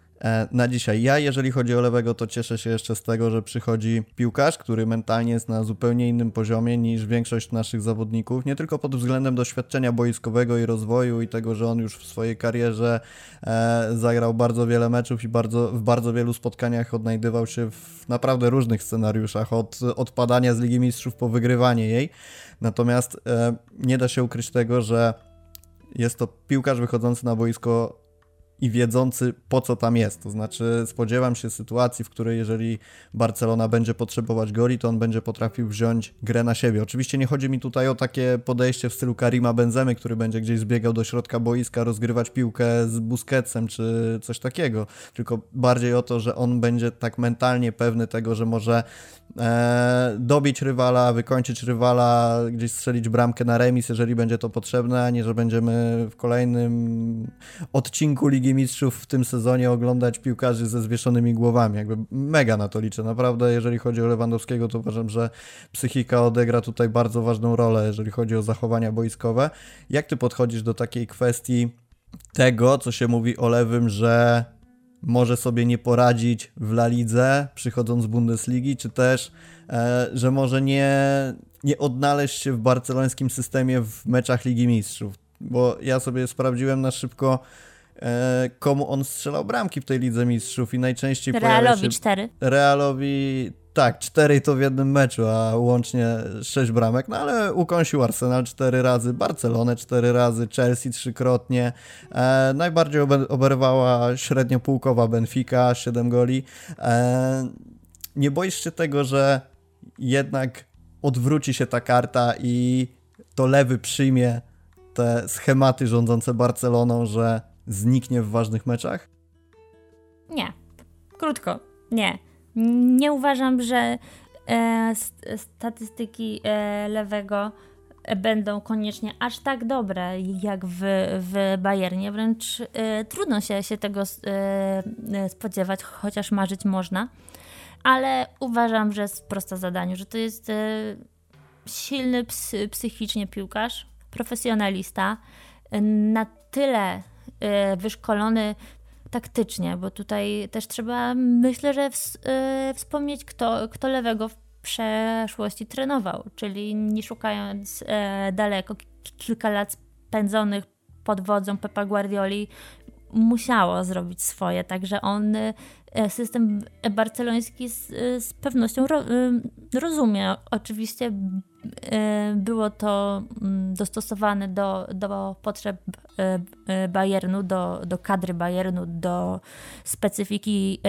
na dzisiaj. Ja, jeżeli chodzi o lewego, to cieszę się jeszcze z tego, że przychodzi piłkarz, który mentalnie jest na zupełnie innym poziomie niż większość naszych zawodników. Nie tylko pod względem doświadczenia boiskowego i rozwoju i tego, że on już w swojej karierze e, zagrał bardzo wiele meczów i bardzo, w bardzo wielu spotkaniach odnajdywał się w naprawdę różnych scenariuszach, od odpadania z Ligi Mistrzów po wygrywanie jej. Natomiast e, nie da się ukryć tego, że jest to piłkarz wychodzący na boisko i wiedzący po co tam jest. To znaczy spodziewam się sytuacji, w której jeżeli Barcelona będzie potrzebować goli, to on będzie potrafił wziąć grę na siebie. Oczywiście nie chodzi mi tutaj o takie podejście w stylu Karima Benzemy, który będzie gdzieś zbiegał do środka boiska, rozgrywać piłkę z Busquetsem czy coś takiego, tylko bardziej o to, że on będzie tak mentalnie pewny tego, że może e, dobić rywala, wykończyć rywala, gdzieś strzelić bramkę na remis, jeżeli będzie to potrzebne, a nie, że będziemy w kolejnym odcinku Ligi Mistrzów w tym sezonie oglądać piłkarzy ze zwieszonymi głowami. Jakby mega na to liczę. Naprawdę, jeżeli chodzi o Lewandowskiego, to uważam, że psychika odegra tutaj bardzo ważną rolę, jeżeli chodzi o zachowania boiskowe. Jak ty podchodzisz do takiej kwestii tego, co się mówi o lewym, że może sobie nie poradzić w La Lidze, przychodząc z Bundesligi, czy też, e, że może nie, nie odnaleźć się w barcelońskim systemie w meczach Ligi Mistrzów. Bo ja sobie sprawdziłem na szybko, komu on strzelał bramki w tej Lidze Mistrzów i najczęściej Realowi się... cztery. Realowi tak, cztery to w jednym meczu, a łącznie sześć bramek, no ale ukąsił Arsenal cztery razy, Barcelonę cztery razy, Chelsea trzykrotnie. E, najbardziej oberwała średnio półkowa Benfica, siedem goli. E, nie boisz się tego, że jednak odwróci się ta karta i to lewy przyjmie te schematy rządzące Barceloną, że zniknie w ważnych meczach? Nie. Krótko, nie nie uważam, że e, statystyki e, lewego będą koniecznie aż tak dobre jak w, w Bayernie. Wręcz e, trudno się, się tego e, spodziewać, chociaż marzyć można. Ale uważam, że jest proste zadaniu, że to jest e, silny psychicznie piłkarz, profesjonalista, na tyle wyszkolony taktycznie, bo tutaj też trzeba, myślę, że wspomnieć, kto, kto lewego w przeszłości trenował, czyli nie szukając daleko, kilka lat spędzonych pod wodzą Pepa Guardioli musiało zrobić swoje, także on system barceloński z, z pewnością ro, rozumie. Oczywiście było to mm, dostosowane do, do potrzeb Bayernu, do, do kadry Bayernu, do specyfiki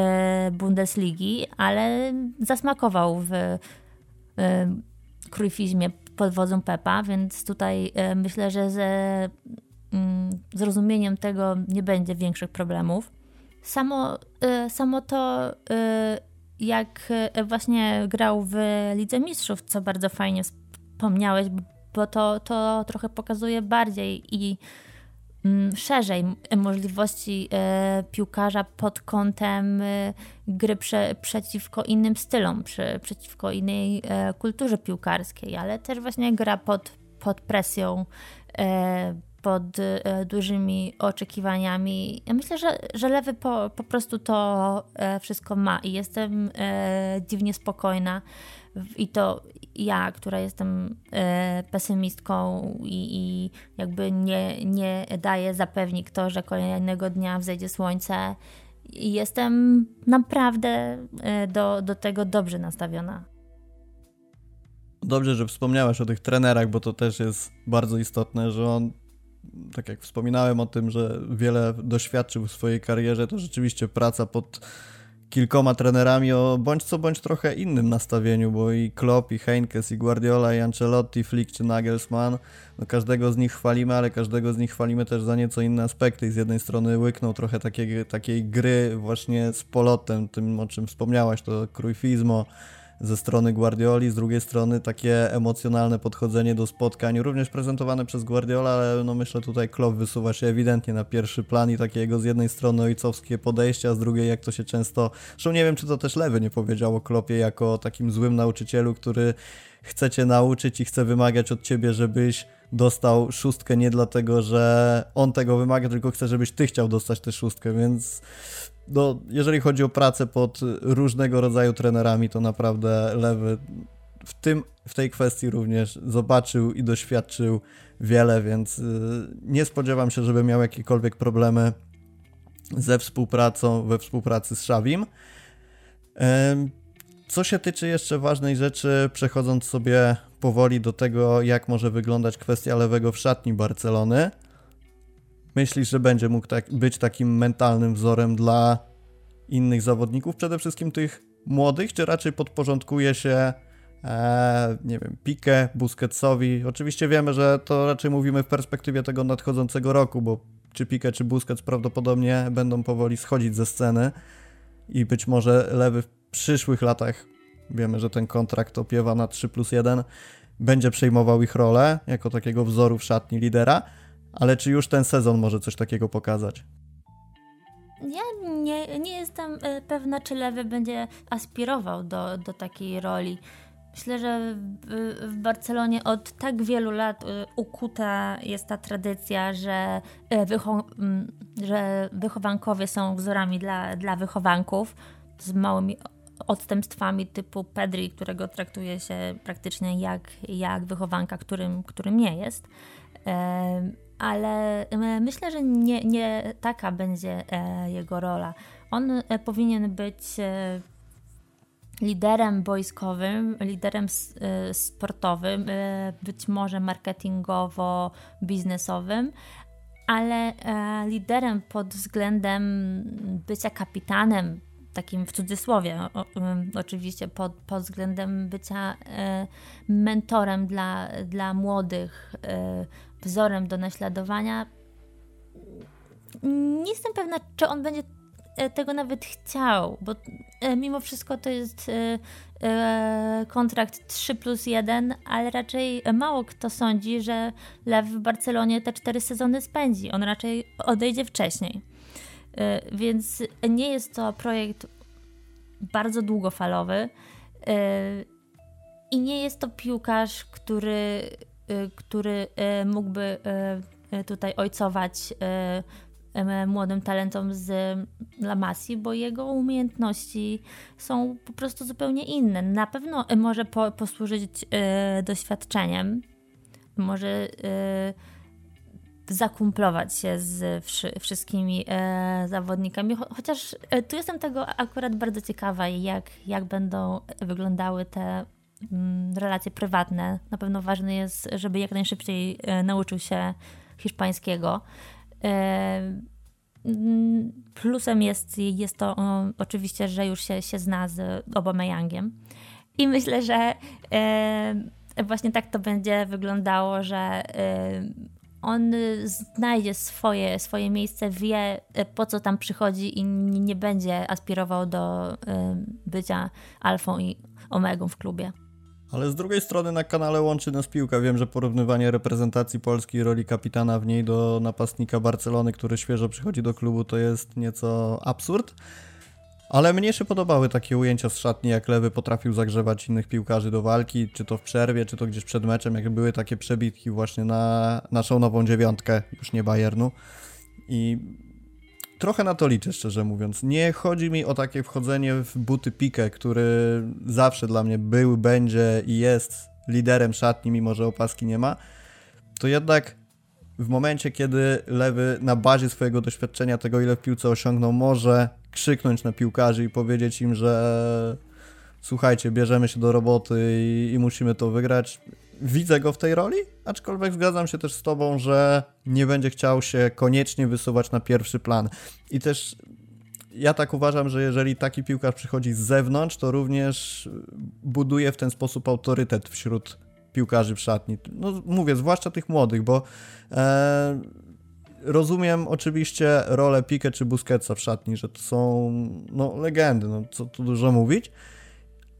Bundesligi, ale zasmakował w krójfizmie pod wodzą Pepa, więc tutaj myślę, że ze Mm, zrozumieniem tego nie będzie większych problemów. Samo, y, samo to, y, jak y, właśnie grał w Lidze Mistrzów, co bardzo fajnie wspomniałeś, bo to, to trochę pokazuje bardziej i mm, szerzej możliwości piłkarza pod kątem gry prze, przeciwko innym stylom, przy, przeciwko innej kulturze piłkarskiej, ale też właśnie gra pod, pod presją pod dużymi oczekiwaniami. Ja myślę, że, że lewy po, po prostu to wszystko ma i jestem dziwnie spokojna. I to ja, która jestem pesymistką i, i jakby nie, nie daję zapewnik to, że kolejnego dnia wzejdzie słońce. Jestem naprawdę do, do tego dobrze nastawiona. Dobrze, że wspomniałaś o tych trenerach, bo to też jest bardzo istotne, że on tak jak wspominałem o tym, że wiele doświadczył w swojej karierze, to rzeczywiście praca pod kilkoma trenerami o bądź co bądź trochę innym nastawieniu, bo i Klopp, i Heinkes, i Guardiola, i Ancelotti, Flick czy Nagelsmann, no każdego z nich chwalimy, ale każdego z nich chwalimy też za nieco inne aspekty. I z jednej strony łyknął trochę takiej, takiej gry właśnie z polotem, tym o czym wspomniałaś, to Cruyffizmo, ze strony Guardioli, z drugiej strony takie emocjonalne podchodzenie do spotkań, również prezentowane przez Guardiola, ale no myślę tutaj Klopp wysuwa się ewidentnie na pierwszy plan i takiego z jednej strony ojcowskie podejście, a z drugiej jak to się często, zresztą nie wiem czy to też Lewy nie powiedział o Klopie jako takim złym nauczycielu, który chce cię nauczyć i chce wymagać od ciebie, żebyś dostał szóstkę nie dlatego, że on tego wymaga, tylko chce, żebyś ty chciał dostać tę szóstkę, więc no, jeżeli chodzi o pracę pod różnego rodzaju trenerami, to naprawdę Lewy w, tym, w tej kwestii również zobaczył i doświadczył wiele, więc y, nie spodziewam się, żeby miał jakiekolwiek problemy ze współpracą, we współpracy z Szawim. Co się tyczy jeszcze ważnej rzeczy, przechodząc sobie powoli do tego, jak może wyglądać kwestia lewego w szatni Barcelony, Myślisz, że będzie mógł tak, być takim mentalnym wzorem dla innych zawodników, przede wszystkim tych młodych, czy raczej podporządkuje się e, nie wiem, Pique, Busquetsowi. Oczywiście wiemy, że to raczej mówimy w perspektywie tego nadchodzącego roku, bo czy Pique, czy Busquets prawdopodobnie będą powoli schodzić ze sceny i być może lewy w przyszłych latach, wiemy, że ten kontrakt opiewa na 3 plus 1, będzie przejmował ich rolę jako takiego wzoru w szatni lidera ale czy już ten sezon może coś takiego pokazać? Ja nie, nie jestem e, pewna, czy Lewy będzie aspirował do, do takiej roli. Myślę, że w, Barcelonie od tak wielu lat e, ukuta jest ta tradycja, że, e, wycho że wychowankowie są wzorami dla, dla wychowanków z małymi odstępstwami typu Pedri, którego traktuje się praktycznie jak, jak wychowanka, którym, którym nie jest ale e, myślę, że nie, nie taka będzie e, jego rola. On e, powinien być liderem wojskowym, liderem sportowym, być może marketingowo-biznesowym, ale liderem pod względem bycia kapitanem, takim w cudzysłowie, oczywiście, pod, pod względem bycia mentorem dla, dla młodych wzorem do naśladowania. Nie jestem pewna, czy on będzie e, tego nawet chciał, bo e, mimo wszystko to jest e, kontrakt 3 plus 1, ale raczej mało kto sądzi, że Lew w Barcelonie te cztery sezony spędzi. On raczej odejdzie wcześniej. Więc nie jest to projekt bardzo długofalowy i nie jest to piłkarz, który, y, który mógłby tutaj ojcować młodym talentom z La Masi, bo jego umiejętności są po prostu zupełnie inne. Na pewno może po, posłużyć doświadczeniem, może zakumplować się z wszystkimi e, zawodnikami. Chociaż e, tu jestem tego akurat bardzo ciekawa, jak, jak będą wyglądały te mm, relacje prywatne. Na pewno ważne jest, żeby jak najszybciej e, nauczył się hiszpańskiego. Mm, plusem jest, jest to oczywiście, że już się, się zna z Obameyangiem. I myślę, że właśnie tak to będzie wyglądało, że on znajdzie swoje, swoje miejsce, wie e, po co tam przychodzi i nie będzie aspirował do e, bycia alfą i omegą w klubie. Ale z drugiej strony na kanale łączy nas piłka. Wiem, że porównywanie reprezentacji Polski i roli kapitana w niej do napastnika Barcelony, który świeżo przychodzi do klubu, to jest nieco absurd. Ale mnie się podobały takie ujęcia z szatni, jak Lewy potrafił zagrzewać innych piłkarzy do walki, czy to w przerwie, czy to gdzieś przed meczem, jak były takie przebitki właśnie na naszą nową dziewiątkę, już nie Bayernu. I trochę na to liczę, szczerze mówiąc. Nie chodzi mi o takie wchodzenie w buty Pikę, który zawsze dla mnie był, będzie i jest liderem szatni, mimo że opaski nie ma. To jednak w momencie, kiedy Lewy na bazie swojego doświadczenia, tego ile w piłce osiągnął, może krzyknąć na piłkarzy i powiedzieć im, że słuchajcie, bierzemy się do roboty i, i, musimy to wygrać. Widzę go w tej roli, aczkolwiek zgadzam się też z tobą, że nie będzie chciał się koniecznie wysuwać na pierwszy plan. I też ja tak uważam, że jeżeli taki piłkarz przychodzi z zewnątrz, to również buduje w ten sposób autorytet wśród piłkarzy w szatni. No mówię, zwłaszcza tych młodych, bo e, rozumiem oczywiście rolę Pique czy Busquetsa w szatni, że to są no, legendy, no, co tu dużo mówić,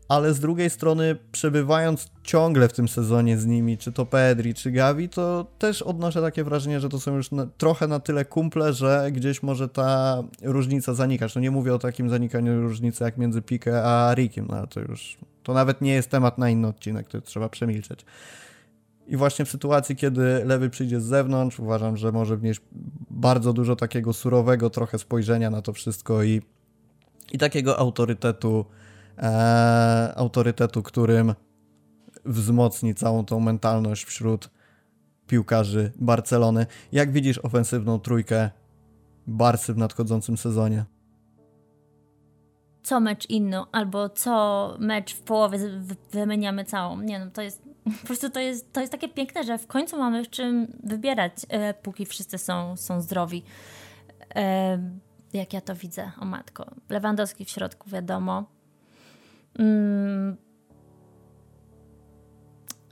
ale z drugiej strony przebywając ciągle w tym sezonie z nimi, czy to Pedri, czy Gavi, to też odnoszę takie wrażenie, że to są już na, trochę na tyle kumple, że gdzieś może ta różnica zanikać. No nie mówię o takim zanikaniu różnicy jak między Pique a Rickiem, no to już, to nawet nie jest temat na inny odcinek, to trzeba przemilczeć. I właśnie w sytuacji, kiedy lewy przyjdzie z zewnątrz, uważam, że może wnieść bardzo dużo takiego surowego trochę spojrzenia na to wszystko i, i takiego autorytetu, e, autorytetu, którym wzmocni całą tą mentalność wśród piłkarzy Barcelony. Jak widzisz ofensywną trójkę Barsy w nadchodzącym sezonie? Co mecz inny, albo co mecz w połowie wymieniamy całą. Nie no, to jest (laughs) po prostu to jest, to jest takie piękne, że w końcu mamy w czym wybierać, e, póki wszyscy są, są zdrowi. E, jak ja to widzę, o matko. Lewandowski w środku, wiadomo. Mm.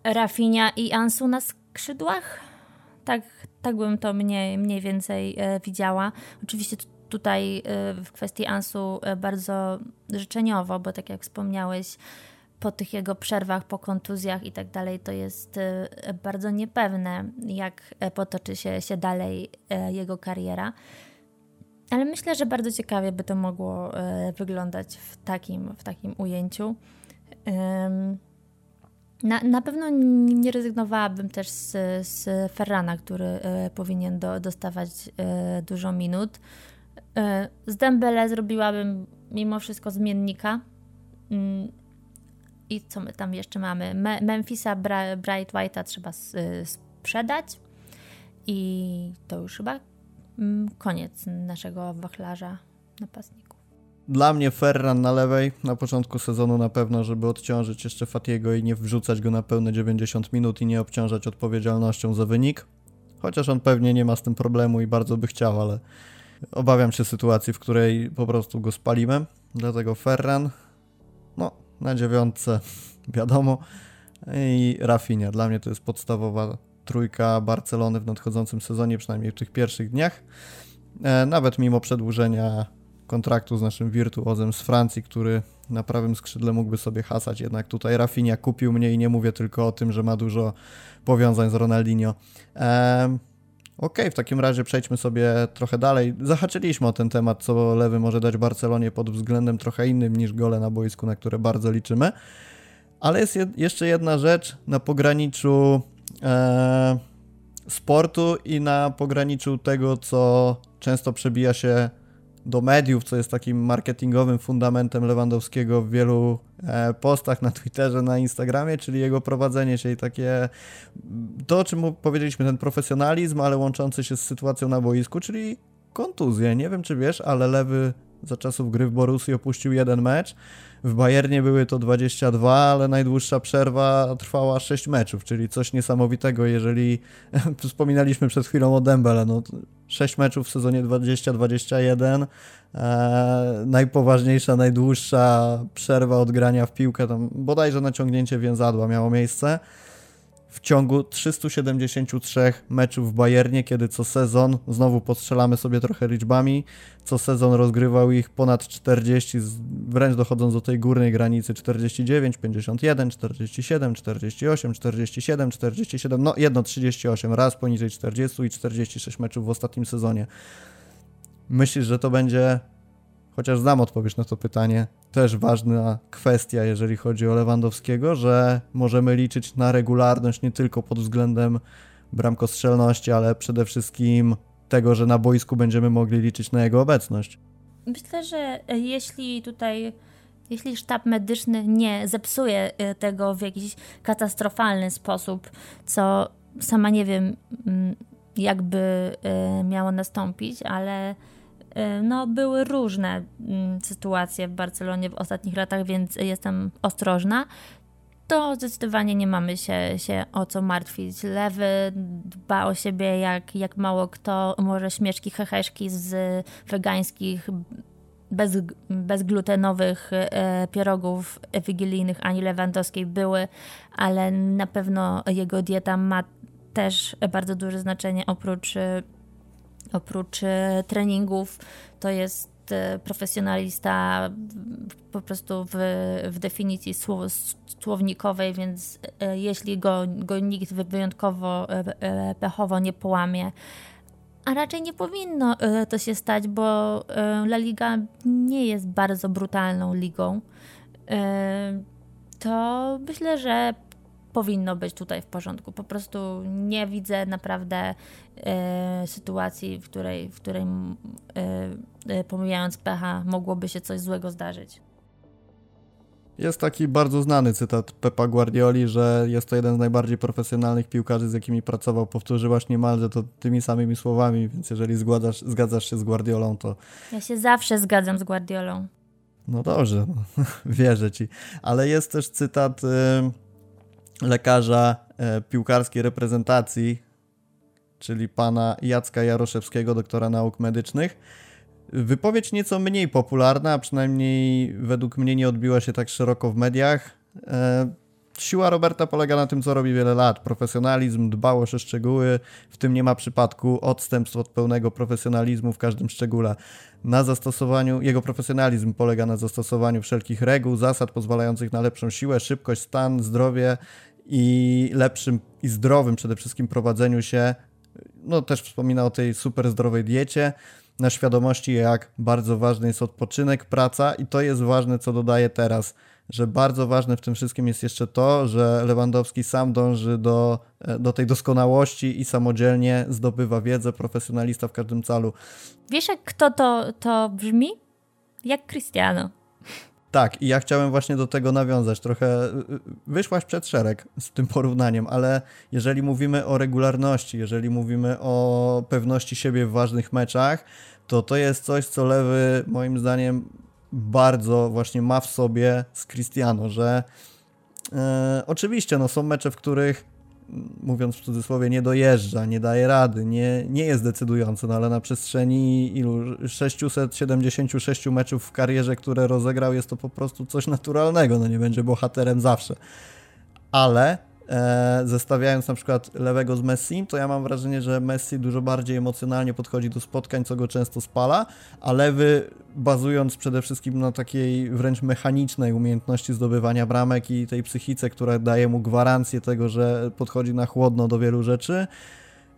Rafinia i Ansu na skrzydłach? Tak, tak bym to mniej, mniej więcej e, widziała. Oczywiście tutaj e, w kwestii Ansu e, bardzo życzeniowo, bo tak jak wspomniałeś, po tych jego przerwach, po kontuzjach i tak dalej, to jest e, bardzo niepewne, jak potoczy się, się dalej jego kariera. Ale myślę, że bardzo ciekawie by to mogło wyglądać w takim, w takim ujęciu. Na, na pewno nie rezygnowałabym też z, z Ferrana, który powinien do, dostawać dużo minut. Z Dembele zrobiłabym mimo wszystko zmiennika. Mm, i co my tam jeszcze mamy? Me Memphisa Bright White'a trzeba sprzedać. I to już chyba mm, koniec naszego wachlarza napastników. Dla mnie Ferran na lewej na początku sezonu na pewno, żeby odciążyć jeszcze Fatiego i nie wrzucać go na pełne 90 minut i nie obciążać odpowiedzialnością za wynik. Chociaż on pewnie nie ma z tym problemu i bardzo by chciał, ale obawiam się sytuacji, w której po prostu go spalimy. Dlatego Ferran, no na dziewiątce, (laughs) wiadomo. I Rafinha. Dla mnie to jest podstawowa trójka Barcelony w nadchodzącym sezonie, przynajmniej w tych pierwszych dniach. E, nawet mimo przedłużenia kontraktu z naszym wirtuozem z Francji, który na prawym skrzydle mógłby sobie hasać, jednak tutaj Rafinha kupił mnie i nie mówię tylko o tym, że ma dużo powiązań z Ronaldinho. E, OK, w takim razie przejdźmy sobie trochę dalej. Zahaczyliśmy o ten temat, co lewy może dać Barcelonie pod względem trochę innym niż gole na boisku, na które bardzo liczymy. Ale jest jed jeszcze jedna rzecz na pograniczu e, sportu i na pograniczu tego, co często przebija się do mediów, co jest takim marketingowym fundamentem Lewandowskiego w wielu e, postach na Twitterze, na Instagramie, czyli jego prowadzenie się i takie to, o czym powiedzieliśmy, ten profesjonalizm, ale łączący się z sytuacją na boisku, czyli kontuzje. Nie wiem, czy wiesz, ale Lewy za czasów gry w Borussii opuścił jeden mecz. W Bayernie były to 22, ale najdłuższa przerwa trwała 6 meczów, czyli coś niesamowitego, jeżeli (laughs) wspominaliśmy przed chwilą o Dembele, no 6 meczów w sezonie 20-21, e, najpoważniejsza, najdłuższa przerwa od grania w piłkę, tam bodajże naciągnięcie więzadła miało miejsce w ciągu 373 meczów w Bayernie, kiedy co sezon, znowu postrzelamy sobie trochę liczbami, co sezon rozgrywał ich ponad 40, wręcz dochodząc do tej górnej granicy 49, 51, 47, 48, 47, 47, no jedno 38, raz poniżej 40 i 46 meczów w ostatnim sezonie. Myślisz, że to będzie chociaż znam odpowiedź na to pytanie, też ważna kwestia, jeżeli chodzi o Lewandowskiego, że możemy liczyć na regularność nie tylko pod względem bramkostrzelności, ale przede wszystkim tego, że na boisku będziemy mogli liczyć na jego obecność. Myślę, że jeśli tutaj, jeśli sztab medyczny nie zepsuje e, tego w jakiś katastrofalny sposób, co sama nie wiem, mm, jakby e, miało nastąpić, ale Y, no, były różne mm, sytuacje w Barcelonie w ostatnich latach, więc jestem ostrożna. To zdecydowanie nie mamy się, się o co martwić. Lewy dba o siebie jak, jak mało kto. Może śmieszki, heheszki z wegańskich, bez, bezglutenowych e, pierogów wigilijnych Ani Lewandowskiej były, ale na pewno jego dieta ma też bardzo duże znaczenie oprócz Oprócz e, treningów to jest e, profesjonalista po prostu w, w definicji słownikowej, więc e, jeśli go, go nikt wyjątkowo pechowo nie połamie, a raczej nie powinno to się stać, bo La Liga nie jest bardzo brutalną ligą, to myślę, że powinno być tutaj w porządku. Po prostu nie widzę naprawdę e, sytuacji, w której, w której e, e, pomijając pecha, mogłoby się coś złego zdarzyć. Jest taki bardzo znany cytat Pepa Guardioli, że jest to jeden z najbardziej profesjonalnych piłkarzy, z jakimi pracował. Powtórzyłaś niemalże to tymi samymi słowami, więc jeżeli zgadzasz, zgadzasz się z Guardiolą, to... Ja się zawsze zgadzam z Guardiolą. No dobrze, no, (laughs) wierzę ci. Ale jest też cytat... Y lekarza e, piłkarskiej reprezentacji, czyli pana Jacka Jaroszewskiego, doktora nauk medycznych. Wypowiedź nieco mniej popularna, a przynajmniej według mnie nie odbiła się tak szeroko w mediach. E, siła Roberta polega na tym, co robi wiele lat. Profesjonalizm, dbałość o szczegóły, w tym nie ma przypadku odstępstw od pełnego profesjonalizmu w każdym szczególe. Na zastosowaniu, jego profesjonalizm polega na zastosowaniu wszelkich reguł, zasad pozwalających na lepszą siłę, szybkość, stan, zdrowie i lepszym i zdrowym przede wszystkim prowadzeniu się. No też wspomina o tej super zdrowej diecie, na świadomości jak bardzo ważny jest odpoczynek, praca i to jest ważne, co dodaję teraz, że bardzo ważne w tym wszystkim jest jeszcze to, że Lewandowski sam dąży do, e, do tej doskonałości i samodzielnie zdobywa wiedzę, profesjonalista w każdym calu. Wiesz, jak kto to, to brzmi? Jak Cristiano. Tak, i ja chciałem właśnie do tego nawiązać. Trochę y, y, wyszłaś przed szereg z tym porównaniem, ale jeżeli mówimy o regularności, jeżeli mówimy o pewności siebie w ważnych meczach, to to jest coś, co Lewy moim zdaniem bardzo właśnie ma w sobie z Cristiano, że e, oczywiście no, są mecze, w których mówiąc w cudzysłowie, nie dojeżdża, nie daje rady, nie, nie jest decydujący, no ale na przestrzeni ilu 676 meczów w karierze, które rozegrał, jest to po prostu coś naturalnego, no nie będzie bohaterem zawsze. Ale zestawiając na przykład lewego z Messi, to ja mam wrażenie, że Messi dużo bardziej emocjonalnie podchodzi do spotkań, co go często spala, a lewy bazując przede wszystkim na takiej wręcz mechanicznej umiejętności zdobywania bramek i tej psychice, która daje mu gwarancję tego, że podchodzi na chłodno do wielu rzeczy,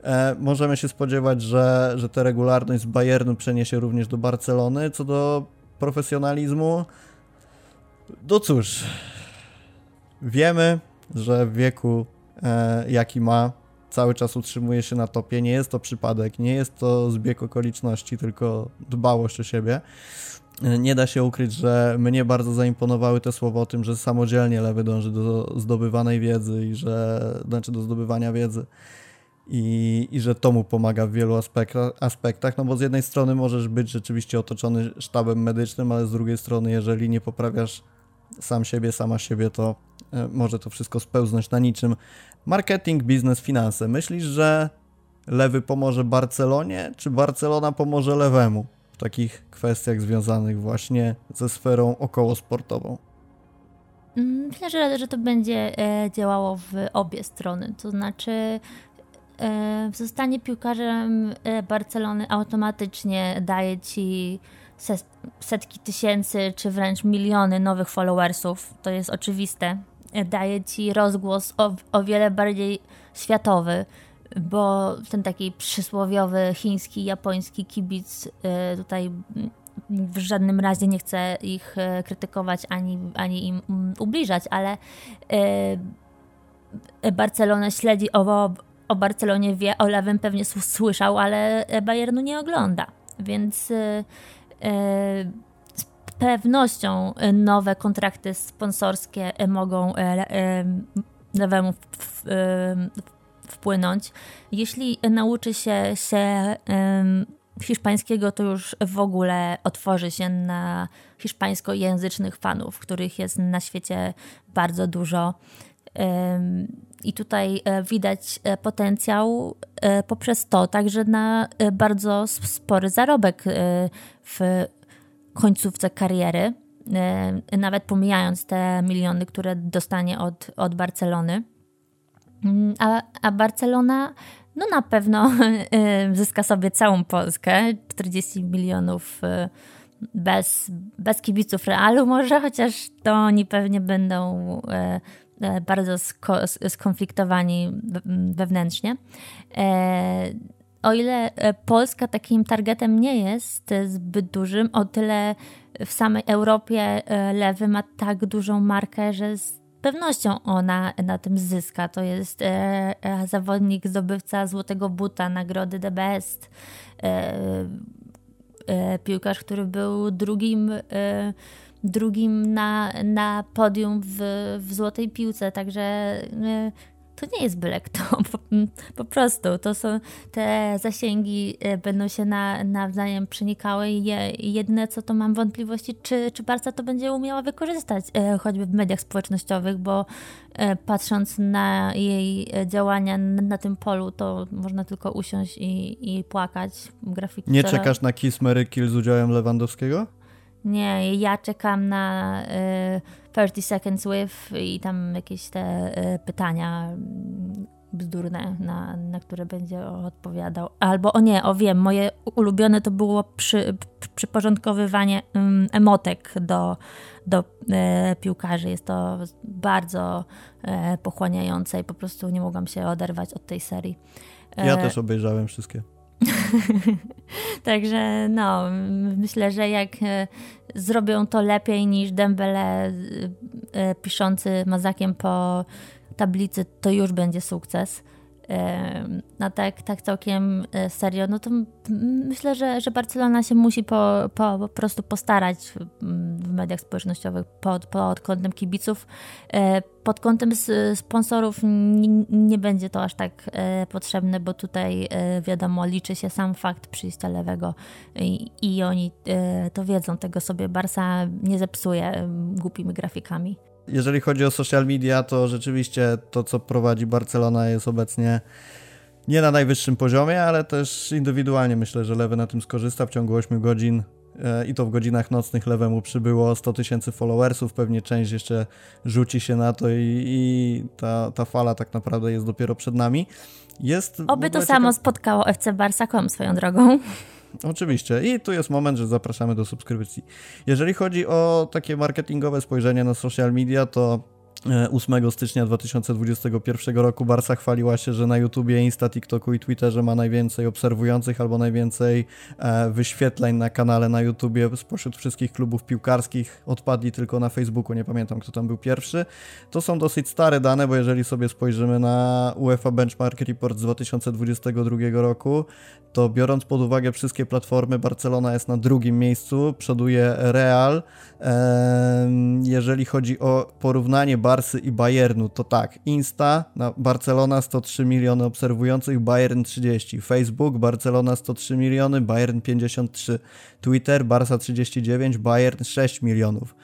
e, możemy się spodziewać, że, że tę regularność z Bayernu przeniesie również do Barcelony. Co do profesjonalizmu, no cóż, wiemy, że w wieku, e, jaki ma, cały czas utrzymuje się na topie. Nie jest to przypadek, nie jest to zbieg okoliczności, tylko dbałość o siebie. Nie da się ukryć, że mnie bardzo zaimponowały te słowa o tym, że samodzielnie lewy dąży do zdobywanej wiedzy i że, znaczy do zdobywania wiedzy i, i że to mu pomaga w wielu aspektach, aspektach, no bo z jednej strony możesz być rzeczywiście otoczony sztabem medycznym, ale z drugiej strony, jeżeli nie poprawiasz sam siebie, sama siebie, to e, może to wszystko spełznąć na niczym. Marketing, biznes, finanse. Myślisz, że lewy pomoże Barcelonie, czy Barcelona pomoże lewemu w takich kwestiach związanych właśnie ze sferą okołosportową? Myślę, że, że to będzie e, działało w obie strony. To znaczy, E, zostanie piłkarzem Barcelony automatycznie daje ci setki tysięcy, czy wręcz miliony nowych followersów. To jest oczywiste. Daje ci rozgłos o, o wiele bardziej światowy, bo ten taki przysłowiowy chiński, japoński kibic tutaj w żadnym razie nie chcę ich krytykować ani, ani im ubliżać, ale Barcelona śledzi owo, o Barcelonie wie, o Lewym pewnie słyszał, ale Bayernu nie ogląda. Więc z pewnością nowe kontrakty sponsorskie mogą e, Lewemu wpłynąć. Jeśli nauczy się, się hiszpańskiego, to już w ogóle otworzy się na hiszpańskojęzycznych fanów, których jest na świecie bardzo dużo. I tutaj e, widać e, potencjał e, poprzez to także na bardzo spory zarobek w końcówce kariery, nawet pomijając te miliony, które dostanie od, od Barcelony. Mm, a, a Barcelona no na pewno (laughs) zyska sobie całą Polskę, 40 milionów bez, bez kibiców Realu może, chociaż to oni pewnie będą bardzo sko skonfliktowani wewnętrznie. E, o ile e, Polska takim targetem nie jest zbyt dużym, o tyle w samej Europie lewy ma tak dużą markę, że z pewnością ona na tym zyska. To jest zawodnik, zdobywca Złotego Buta, nagrody The Best, piłkarz, który był drugim drugim na, na podium w, w złotej piłce, także e, to nie jest byle kto, (laughs) po, po, prostu. To są te zasięgi e, będą się na, nawzajem przenikały i je, jedyne co to mam wątpliwości, czy, czy Barca to będzie umiała wykorzystać e, choćby w mediach społecznościowych, bo patrząc na jej działania na, tym polu, to można tylko usiąść i, i płakać. Grafiki nie czekasz na Kiss Mary Kill z udziałem Lewandowskiego? Nie, ja czekam na y, 30 Seconds With i tam jakieś te y, pytania mm, bzdurne, na, na które będzie odpowiadał. Albo, o nie, o wiem, moje ulubione to było przy, przyporządkowywanie um, emotek do, do e, piłkarzy. Jest to bardzo e, pochłaniające i po prostu nie mogłam się oderwać od tej serii. Ja e, też obejrzałem wszystkie. (laughs) Także no, myślę, że jak e, zrobią to lepiej niż Dembele e, e, piszący mazakiem po tablicy, to już będzie sukces no tak, tak całkiem e, serio, no to myślę, że, że Barcelona się musi po, po, po prostu postarać w mediach społecznościowych pod, pod kątem kibiców. E, pod kątem sponsorów nie, nie będzie to aż tak e, potrzebne, bo tutaj wiadomo, liczy się sam fakt przyjścia lewego i, i oni to wiedzą, tego sobie Barsa nie zepsuje głupimi grafikami. Jeżeli chodzi o social media, to rzeczywiście to, co prowadzi Barcelona, jest obecnie nie na najwyższym poziomie, ale też indywidualnie myślę, że Lewy na tym skorzysta. W ciągu 8 godzin e, i to w godzinach nocnych Lewemu przybyło 100 tysięcy followersów, pewnie część jeszcze rzuci się na to i, i ta, ta fala tak naprawdę jest dopiero przed nami. Jest Oby to samo spotkało FC Barsa.com swoją drogą. Oczywiście. I tu jest moment, że zapraszamy do subskrypcji. Jeżeli chodzi o takie marketingowe spojrzenie na social media, to 8 stycznia 2021 roku Barca chwaliła się, że na YouTubie, Insta, TikToku i Twitterze ma najwięcej obserwujących albo najwięcej e, wyświetleń na kanale na YouTubie spośród wszystkich klubów piłkarskich. Odpadli tylko na Facebooku, nie pamiętam kto tam był pierwszy. To są dosyć stare dane, bo jeżeli sobie spojrzymy na UEFA Benchmark Report z 2022 roku, to biorąc pod uwagę wszystkie platformy, Barcelona jest na drugim miejscu, przoduje Real. E, jeżeli chodzi o porównanie Barsy i Bayernu, to tak, Insta, Barcelona 103 miliony obserwujących, Bayern 30, Facebook, Barcelona 103 miliony, Bayern 53, Twitter, Barsa 39, Bayern 6 milionów.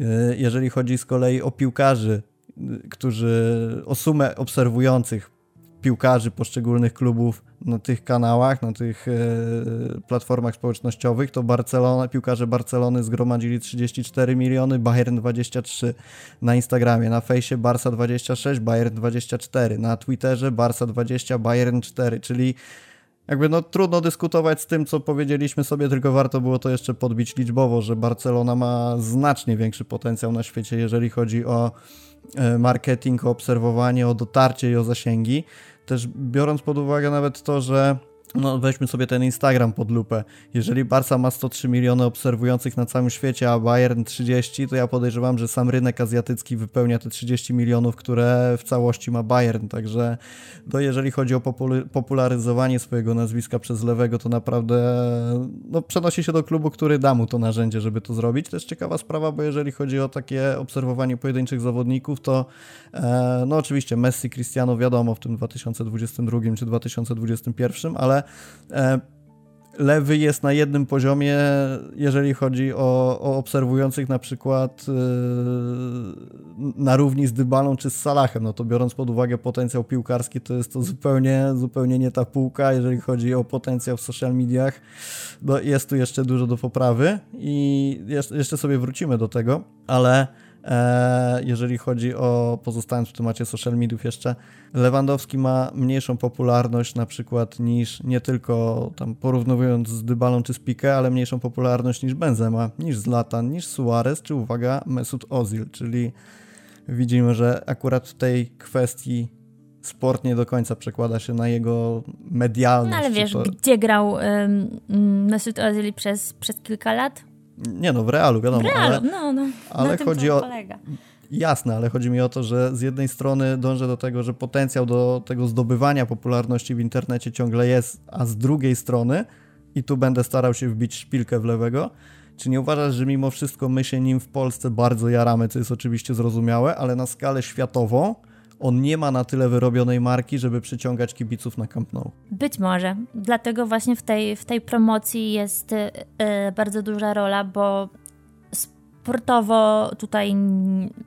E, jeżeli chodzi z kolei o piłkarzy, którzy, o sumę obserwujących piłkarzy poszczególnych klubów na tych kanałach, na tych e, platformach społecznościowych, to Barcelona, piłkarze Barcelony zgromadzili 34 miliony, Bayern 23 na Instagramie, na fejsie Barca 26, Bayern 24, na Twitterze Barca 20, Bayern 4, czyli jakby no trudno dyskutować z tym, co powiedzieliśmy sobie, tylko warto było to jeszcze podbić liczbowo, że Barcelona ma znacznie większy potencjał na świecie, jeżeli chodzi o e, marketing, o obserwowanie, o dotarcie i o zasięgi też biorąc pod uwagę nawet to, że no weźmy sobie ten Instagram pod lupę. Jeżeli Barca ma 103 miliony obserwujących na całym świecie, a Bayern 30, to ja podejrzewam, że sam rynek azjatycki wypełnia te 30 milionów, które w całości ma Bayern. Także no, jeżeli chodzi o popularyzowanie swojego nazwiska przez lewego, to naprawdę no, przenosi się do klubu, który da mu to narzędzie, żeby to zrobić. Jest ciekawa sprawa, bo jeżeli chodzi o takie obserwowanie pojedynczych zawodników, to e, no oczywiście Messi, Cristiano wiadomo w tym 2022 czy 2021, ale E, lewy jest na jednym poziomie, jeżeli chodzi o, o obserwujących na przykład yy, na równi z Dybalą czy z Salahem, no to biorąc pod uwagę potencjał piłkarski, to jest to zupełnie, zupełnie nie ta półka, jeżeli chodzi o potencjał w social mediach, no jest tu jeszcze dużo do poprawy i jeszcze sobie wrócimy do tego, ale E, jeżeli chodzi o, pozostając w temacie social mediów jeszcze, Lewandowski ma mniejszą popularność na przykład niż, nie tylko tam porównując z Dybalą czy z Piqué, ale mniejszą popularność niż Benzema, niż Zlatan, niż Suarez, czy uwaga, Mesut Ozil, czyli widzimy, że akurat w tej kwestii sport nie do końca przekłada się na jego medialność. No ale wiesz, to... gdzie grał um, Mesut Ozil przez, przez kilka lat? Nie no, w realu, wiadomo. W realu, ale, no, no. Ale chodzi o. Jasne, ale chodzi mi o to, że z jednej strony dążę do tego, że potencjał do tego zdobywania popularności w internecie ciągle jest, a z drugiej strony, i tu będę starał się wbić szpilkę w lewego, czy nie uważasz, że mimo wszystko my się nim w Polsce bardzo jaramy, co jest oczywiście zrozumiałe, ale na skalę światową on nie ma na tyle wyrobionej marki, żeby przyciągać kibiców na Camp Nou. Być może. Dlatego właśnie w tej, w tej promocji jest y, bardzo duża rola, bo sportowo tutaj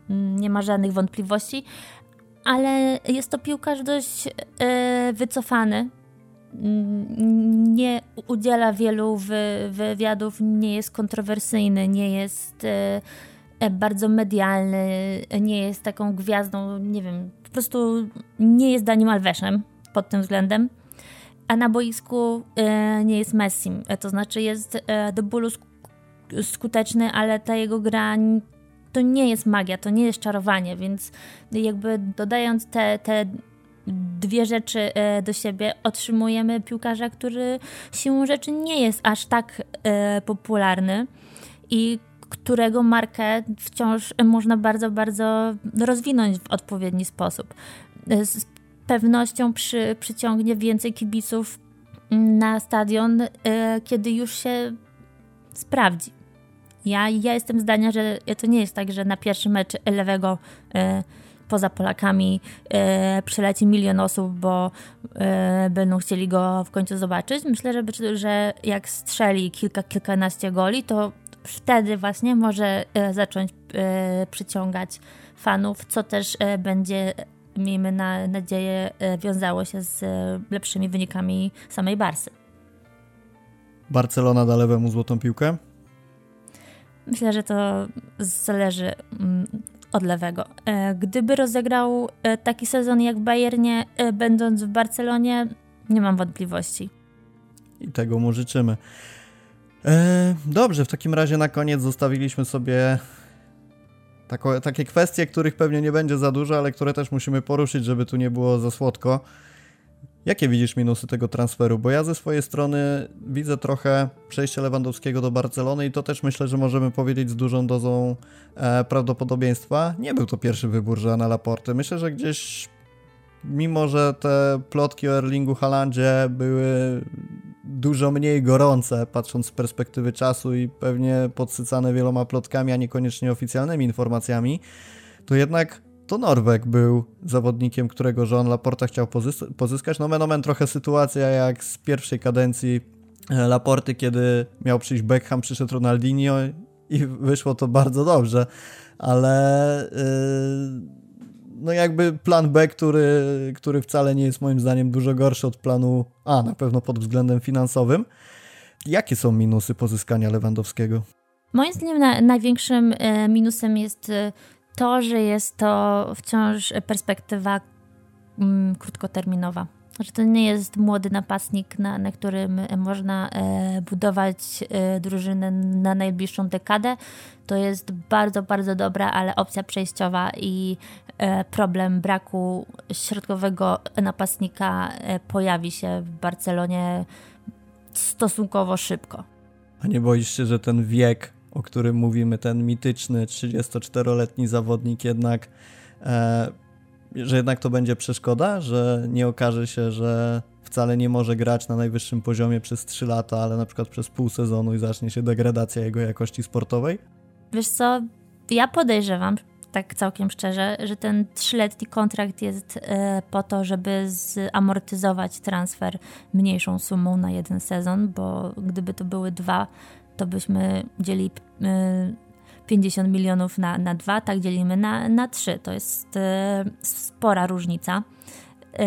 nie ma żadnych wątpliwości, ale jest to piłkarz dość y, wycofany. Nie udziela wielu wywiadów, nie jest kontrowersyjny, nie jest y, bardzo medialny, nie jest taką gwiazdą, nie wiem, prostu nie jest Daniem Alveszem pod tym względem, a na boisku e, nie jest Messim. E, to znaczy jest e, do bólu skuteczny, ale ta jego gra to nie jest magia, to nie jest czarowanie, więc jakby dodając te, te dwie rzeczy do siebie, otrzymujemy piłkarza, który siłą rzeczy nie jest aż tak popularny i którego markę wciąż można bardzo, bardzo rozwinąć w odpowiedni sposób. Z pewnością przy, przyciągnie więcej kibiców na stadion, e, kiedy już się sprawdzi. Ja, ja jestem zdania, że to nie jest tak, że na pierwszy mecz lewego e, poza Polakami e, przyleci milion osób, bo będą chcieli go w końcu zobaczyć. Myślę, że, że jak strzeli kilka, kilkanaście goli, to wtedy właśnie może e, zacząć e, przyciągać fanów, co też e, będzie, miejmy na nadzieję, wiązało się z lepszymi wynikami samej Barsy. Barcelona da lewemu złotą piłkę? Myślę, że to zależy mm, od lewego. Gdyby rozegrał taki sezon jak w Bayernie, będąc w Barcelonie, nie mam wątpliwości. I tego mu życzymy. E, dobrze, w takim razie na koniec zostawiliśmy sobie takie kwestie, których pewnie nie będzie za dużo, ale które też musimy poruszyć, żeby tu nie było za słodko. Jakie widzisz minusy tego transferu? Bo ja ze swojej strony widzę trochę przejście Lewandowskiego do Barcelony i to też myślę, że możemy powiedzieć z dużą dozą e, prawdopodobieństwa. Nie był to pierwszy wybór Joana Laporty. Myślę, że gdzieś mimo, że te plotki o Erlingu Halandzie były dużo mniej gorące, patrząc z perspektywy czasu i pewnie podsycane wieloma plotkami, a niekoniecznie oficjalnymi informacjami, to jednak to Norweg był zawodnikiem, którego Jean Laporta chciał pozys- pozyskać. No men trochę sytuacja jak z pierwszej kadencji e, Laporty, kiedy miał przyjść Beckham, przyszedł Ronaldinho i wyszło to bardzo dobrze, ale yy, no jakby plan B, który, który wcale nie jest moim zdaniem dużo gorszy od planu A, na pewno pod względem finansowym. Jakie są minusy pozyskania Lewandowskiego? Moim zdaniem na, największym e, minusem jest e, to, że jest to wciąż perspektywa mm, krótkoterminowa. Że to nie jest młody napastnik, na, na którym można e, budować e, drużynę na najbliższą dekadę. To jest bardzo, bardzo dobra, ale opcja przejściowa i e, problem braku środkowego napastnika e, pojawi się w Barcelonie stosunkowo szybko. A nie boisz się, że ten wiek o którym mówimy, ten mityczny 34-letni zawodnik jednak, e, że jednak to będzie przeszkoda, że nie okaże się, że wcale nie może grać na najwyższym poziomie przez 3 lata, ale na przykład przez pół sezonu i zacznie się degradacja jego jakości sportowej? Wiesz co, ja podejrzewam, tak całkiem szczerze, że ten trzyletni kontrakt jest e, po to, żeby zamortyzować transfer mniejszą sumą na jeden sezon, bo gdyby to były dwa, to byśmy dzieli 50 y, milionów na, na dwa, tak dzielimy na, na trzy. To jest y, spora różnica. Y,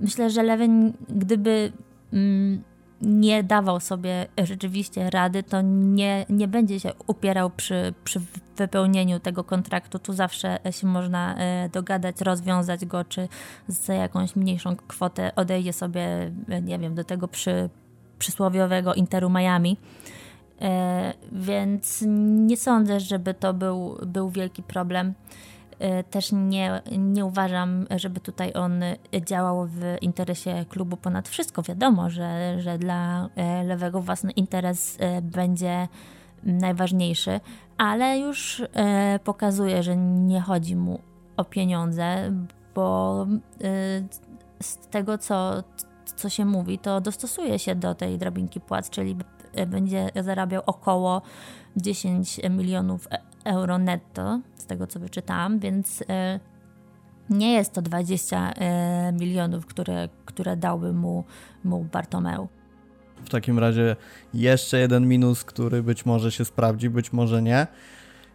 myślę, że Lewin, gdyby mm, nie dawał sobie rzeczywiście rady, to nie, nie będzie się upierał przy, przy wypełnieniu tego kontraktu. Tu zawsze się można dogadać, rozwiązać go, czy za jakąś mniejszą kwotę odejdzie sobie, nie wiem, do tego przy, przysłowiowego Interu Miami E, więc nie sądzę, żeby to był, był wielki problem. E, też nie, nie uważam, żeby tutaj on działał w interesie klubu ponad wszystko. Wiadomo, że, że dla e, lewego własny interes będzie najważniejszy, ale już pokazuje, że nie chodzi mu o pieniądze, bo z tego, co, co się mówi, to dostosuje się do tej drabinki płac, czyli będzie zarabiał około 10 milionów e- euro netto, z tego co wyczytałam, więc e, nie jest to 20 e, milionów, które, które dałby mu, mu Bartomeu. W takim razie jeszcze jeden minus, który być może się sprawdzi, być może nie.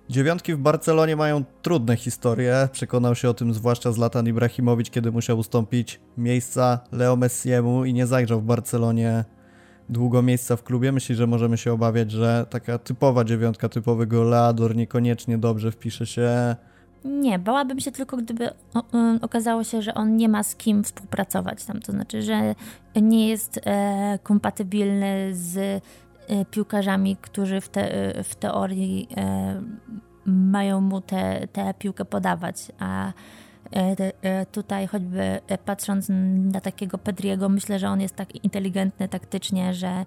Dziewiątki w Barcelonie mają trudne historie. Przekonał się o tym zwłaszcza Zlatan Ibrahimowicz, kiedy musiał ustąpić miejsca Leo Messiemu i nie zagrzał w Barcelonie długo miejsca w klubie. Myśli, że możemy się obawiać, że taka typowa dziewiątka, typowy goleador niekoniecznie dobrze wpisze się nie, bałabym się tylko, gdyby okazało się, że on nie ma z kim współpracować tam. To znaczy, że nie jest e, kompatybilny z e, piłkarzami, którzy w, te, e, w teorii e, mają mu tę piłkę podawać. A tutaj choćby e, patrząc na takiego Pedriego, myślę, że on jest tak inteligentny taktycznie, że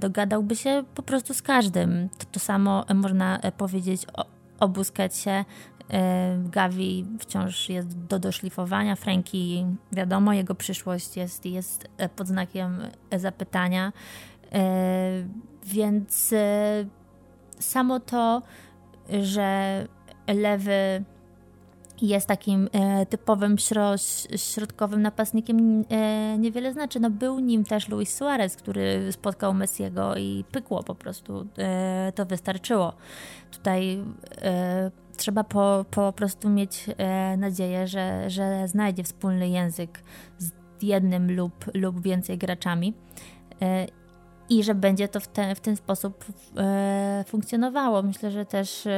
dogadałby się po prostu z każdym. To, to samo można powiedzieć o, o Busquetsie. Gavi wciąż jest do doszlifowania. Franki, wiadomo, jego przyszłość jest, jest pod znakiem zapytania. Więc samo to, że lewy jest takim e, typowym śro środkowym napastnikiem, e, niewiele znaczy. No, był nim też Luis Suarez, który spotkał Messiego i pykło po prostu. E, to wystarczyło. Tutaj e, trzeba po, po prostu mieć e, nadzieję, że, że znajdzie wspólny język z jednym lub, lub więcej graczami e, i że będzie to w, te, w ten sposób funkcjonowało. Myślę, że też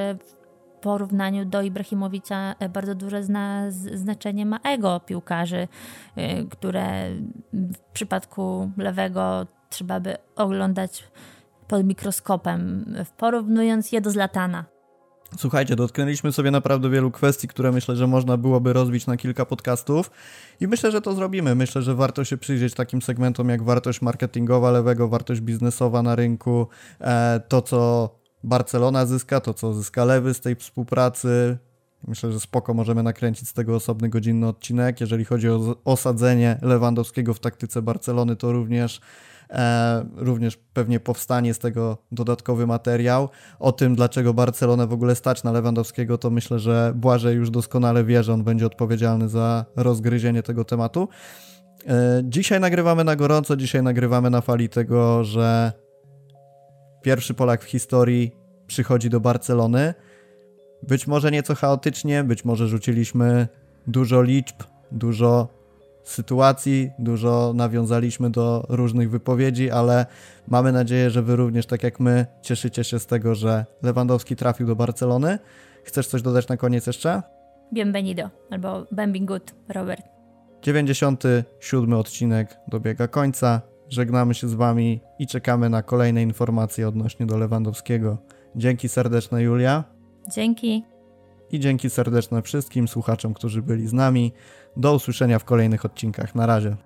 porównaniu do Ibrahimowicza e, bardzo duże zna, znaczenie ma ego piłkarzy, e, które w przypadku lewego trzeba by oglądać pod mikroskopem, porównując je do Zlatana. Słuchajcie, dotknęliśmy sobie naprawdę wielu kwestii, które myślę, że można byłoby rozbić na kilka podcastów i myślę, że to zrobimy. Myślę, że warto się przyjrzeć takim segmentom jak wartość marketingowa lewego, wartość biznesowa na rynku, e, to co Barcelona zyska, to co zyska lewy z tej współpracy. Myślę, że spoko możemy nakręcić z tego osobny godzinny odcinek. Jeżeli chodzi o osadzenie Lewandowskiego w taktyce Barcelony, to również E, również pewnie powstanie z tego dodatkowy materiał. O tym, dlaczego Barcelonę w ogóle stać na Lewandowskiego, to myślę, że Błażej już doskonale wie, że on będzie odpowiedzialny za rozgryzienie tego tematu. E, dzisiaj nagrywamy na gorąco, dzisiaj nagrywamy na fali tego, że pierwszy Polak w historii przychodzi do Barcelony. Być może nieco chaotycznie, być może rzuciliśmy dużo liczb, dużo sytuacji, dużo nawiązaliśmy do różnych wypowiedzi, ale mamy nadzieję, że Wy również, tak jak my, cieszycie się z tego, że Lewandowski trafił do Barcelony. Chcesz coś dodać na koniec jeszcze? Bienvenido, albo Benvingut, Robert. 97 odcinek dobiega końca. Żegnamy się z Wami i czekamy na kolejne informacje odnośnie do Lewandowskiego. Dzięki serdeczne, Julia. Dzięki. I dzięki serdeczne wszystkim słuchaczom, którzy byli z nami. Do usłyszenia w kolejnych odcinkach. Na razie.